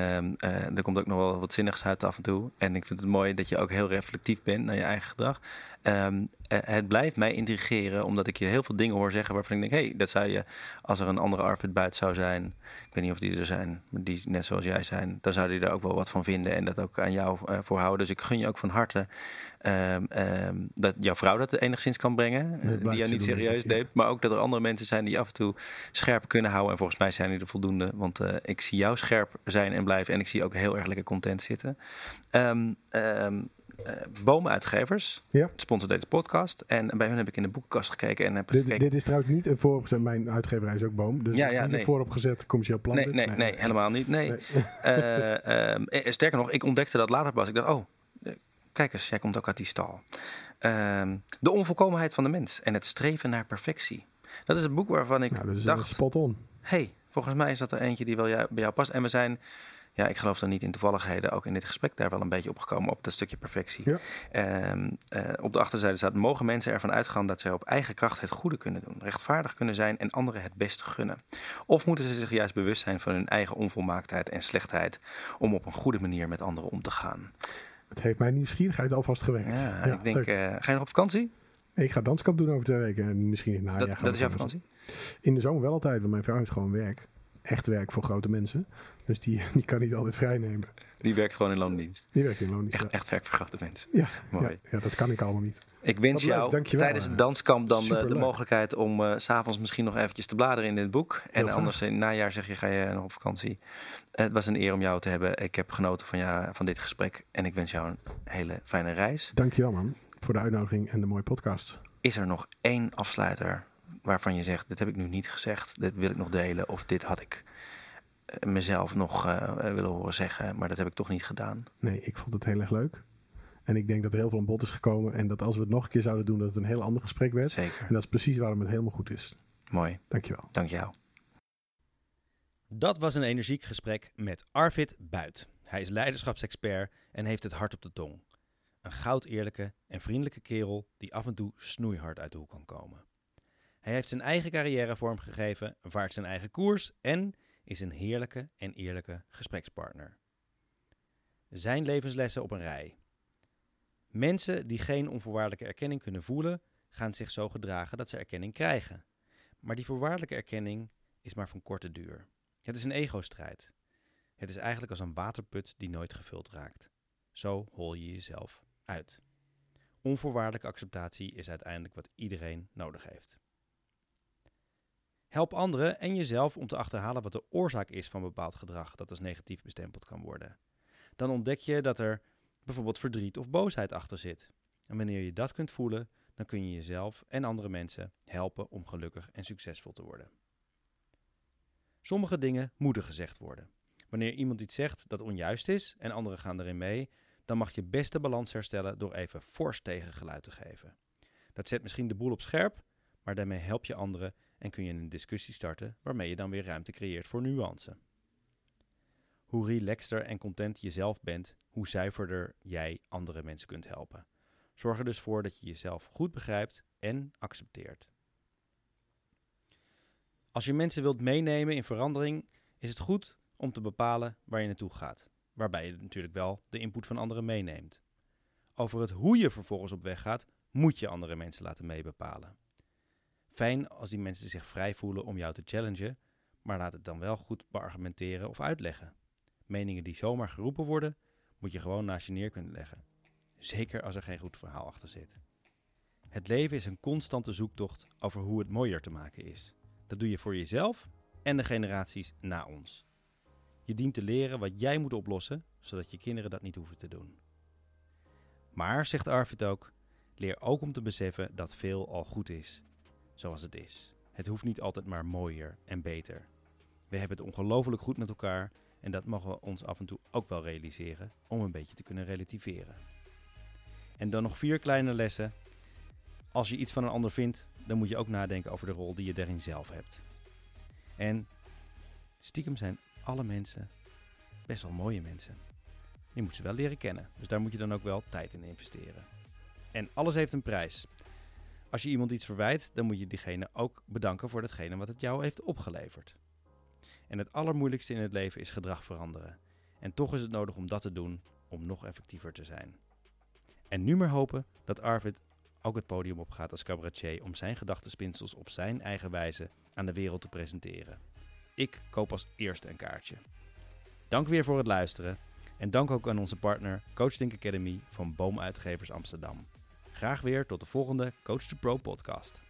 er komt ook nog wel wat zinnigs uit af en toe. En ik vind het mooi dat je ook heel reflectief bent naar je eigen gedrag. Ehm, eh, het blijft mij intrigeren, omdat ik je heel veel dingen hoor zeggen waarvan ik denk: hé, hey, dat zou je, als er een andere Arvid buiten zou zijn, ik weet niet of die er zijn, maar die net zoals jij zijn, dan zou die er ook wel wat van vinden en dat ook aan jou eh, voorhouden. Dus ik gun je ook van harte ehm, ehm, dat jouw vrouw dat enigszins kan brengen, eh, die jou niet serieus ja. neemt, maar ook dat er andere mensen zijn die af en toe scherp kunnen houden. En volgens mij zijn die er voldoende, want eh, ik zie jou scherp zijn en blijven en ik zie ook heel erg lekker content zitten. Ehm ehm eh, Bomenuitgevers, Ja. sponsor deze podcast. En bij hun heb ik in de boekenkast gekeken en heb Dit, gekeken. dit is trouwens niet een. Mijn uitgeverij is ook boom. Dus Ja, ja, niet nee. een vooropgezet commercieel plan. Nee, nee, nee, helemaal niet. Nee. Nee. Sterker nog, ik ontdekte dat later pas. Ik dacht, oh, kijk eens, jij komt ook uit die stal. Ehm, de onvolkomenheid van de mens en het streven naar perfectie. Dat is een boek waarvan ik Nou, dat is dacht, spot on. hey, volgens mij is dat er eentje die wel jou- bij jou past. En we zijn, ja, ik geloof dan niet in toevalligheden, ook in dit gesprek daar wel een beetje opgekomen op dat stukje perfectie. Ja. Ehm, eh, op de achterzijde staat, mogen mensen ervan uitgaan dat zij op eigen kracht het goede kunnen doen, rechtvaardig kunnen zijn en anderen het beste gunnen? Of moeten ze zich juist bewust zijn van hun eigen onvolmaaktheid en slechtheid om op een goede manier met anderen om te gaan? Het heeft mijn nieuwsgierigheid alvast gewekt. Ja, Ja, ik denk, eh, ga je nog op vakantie? Ik ga danskamp doen over twee weken. En misschien in het najaar. dat is jouw vakantie? In de zomer wel altijd, want mijn vrouw heeft gewoon werk. Echt werk voor grote mensen. Dus die, die kan niet altijd vrij nemen. Die werkt gewoon in loondienst. Die werkt in loondienst. Echt, echt mensen. Ja, Mooi. ja, ja, dat kan ik allemaal niet. Ik wens leuk, jou dankjewel. tijdens het danskamp dan de, de Superleuk. mogelijkheid om eh, s s'avonds misschien nog eventjes te bladeren in dit boek. En anders in het najaar zeg je, ga je nog op vakantie. Het was een eer om jou te hebben. Ik heb genoten van, jou, van dit gesprek. En ik wens jou een hele fijne reis. Dankjewel man, voor de uitnodiging en de mooie podcast. Is er nog één afsluiter waarvan je zegt, dit heb ik nu niet gezegd. Dit wil ik nog delen. Of dit had ik eh, mezelf nog eh, willen horen zeggen. Maar dat heb ik toch niet gedaan. Nee, ik vond het heel erg leuk. En ik denk dat er heel veel aan bod is gekomen. En dat als we het nog een keer zouden doen, dat het een heel ander gesprek werd. Zeker. En dat is precies waarom het helemaal goed is. Mooi. Dankjewel. Dank jou. Dat was een energiek gesprek met Arvid Buit. Hij is leiderschapsexpert en heeft het hart op de tong. Een goud eerlijke en vriendelijke kerel die af en toe snoeihard uit de hoek kan komen. Hij heeft zijn eigen carrière vormgegeven, vaart zijn eigen koers en is een heerlijke en eerlijke gesprekspartner. Zijn levenslessen op een rij. Mensen die geen onvoorwaardelijke erkenning kunnen voelen, gaan zich zo gedragen dat ze erkenning krijgen. Maar die voorwaardelijke erkenning is maar van korte duur. Het is een ego-strijd. Het is eigenlijk als een waterput die nooit gevuld raakt. Zo hol je jezelf uit. Onvoorwaardelijke acceptatie is uiteindelijk wat iedereen nodig heeft. Help anderen en jezelf om te achterhalen wat de oorzaak is van bepaald gedrag dat als negatief bestempeld kan worden. Dan ontdek je dat er bijvoorbeeld verdriet of boosheid achter zit. En wanneer je dat kunt voelen, dan kun je jezelf en andere mensen helpen om gelukkig en succesvol te worden. Sommige dingen moeten gezegd worden. Wanneer iemand iets zegt dat onjuist is en anderen gaan erin mee, dan mag je best de balans herstellen door even fors tegengeluid te geven. Dat zet misschien de boel op scherp, maar daarmee help je anderen en kun je een discussie starten waarmee je dan weer ruimte creëert voor nuance. Hoe relaxter en content je zelf bent, hoe zuiverder jij andere mensen kunt helpen. Zorg er dus voor dat je jezelf goed begrijpt en accepteert. Als je mensen wilt meenemen in verandering, is het goed om te bepalen waar je naartoe gaat, waarbij je natuurlijk wel de input van anderen meeneemt. Over het hoe je vervolgens op weg gaat, moet je andere mensen laten meebepalen. Fijn als die mensen zich vrij voelen om jou te challengen, maar laat het dan wel goed beargumenteren of uitleggen. Meningen die zomaar geroepen worden, moet je gewoon naast je neer kunnen leggen. Zeker als er geen goed verhaal achter zit. Het leven is een constante zoektocht over hoe het mooier te maken is. Dat doe je voor jezelf en de generaties na ons. Je dient te leren wat jij moet oplossen, zodat je kinderen dat niet hoeven te doen. Maar, zegt Arvid ook, leer ook om te beseffen dat veel al goed is, zoals het is. Het hoeft niet altijd maar mooier en beter. We hebben het ongelooflijk goed met elkaar en dat mogen we ons af en toe ook wel realiseren om een beetje te kunnen relativeren. En dan nog vier kleine lessen. Als je iets van een ander vindt, dan moet je ook nadenken over de rol die je daarin zelf hebt. En stiekem zijn alle mensen best wel mooie mensen. Je moet ze wel leren kennen, dus daar moet je dan ook wel tijd in investeren. En alles heeft een prijs. Als je iemand iets verwijt, dan moet je diegene ook bedanken voor datgene wat het jou heeft opgeleverd. En het allermoeilijkste in het leven is gedrag veranderen. En toch is het nodig om dat te doen om nog effectiever te zijn. En nu maar hopen dat Arvid ook het podium opgaat als cabaretier om zijn gedachtenspinsels op zijn eigen wijze aan de wereld te presenteren. Ik koop als eerste een kaartje. Dank weer voor het luisteren en dank ook aan onze partner Coach Think Academy van Boomuitgevers Amsterdam. Graag weer tot de volgende Coach to Pro podcast.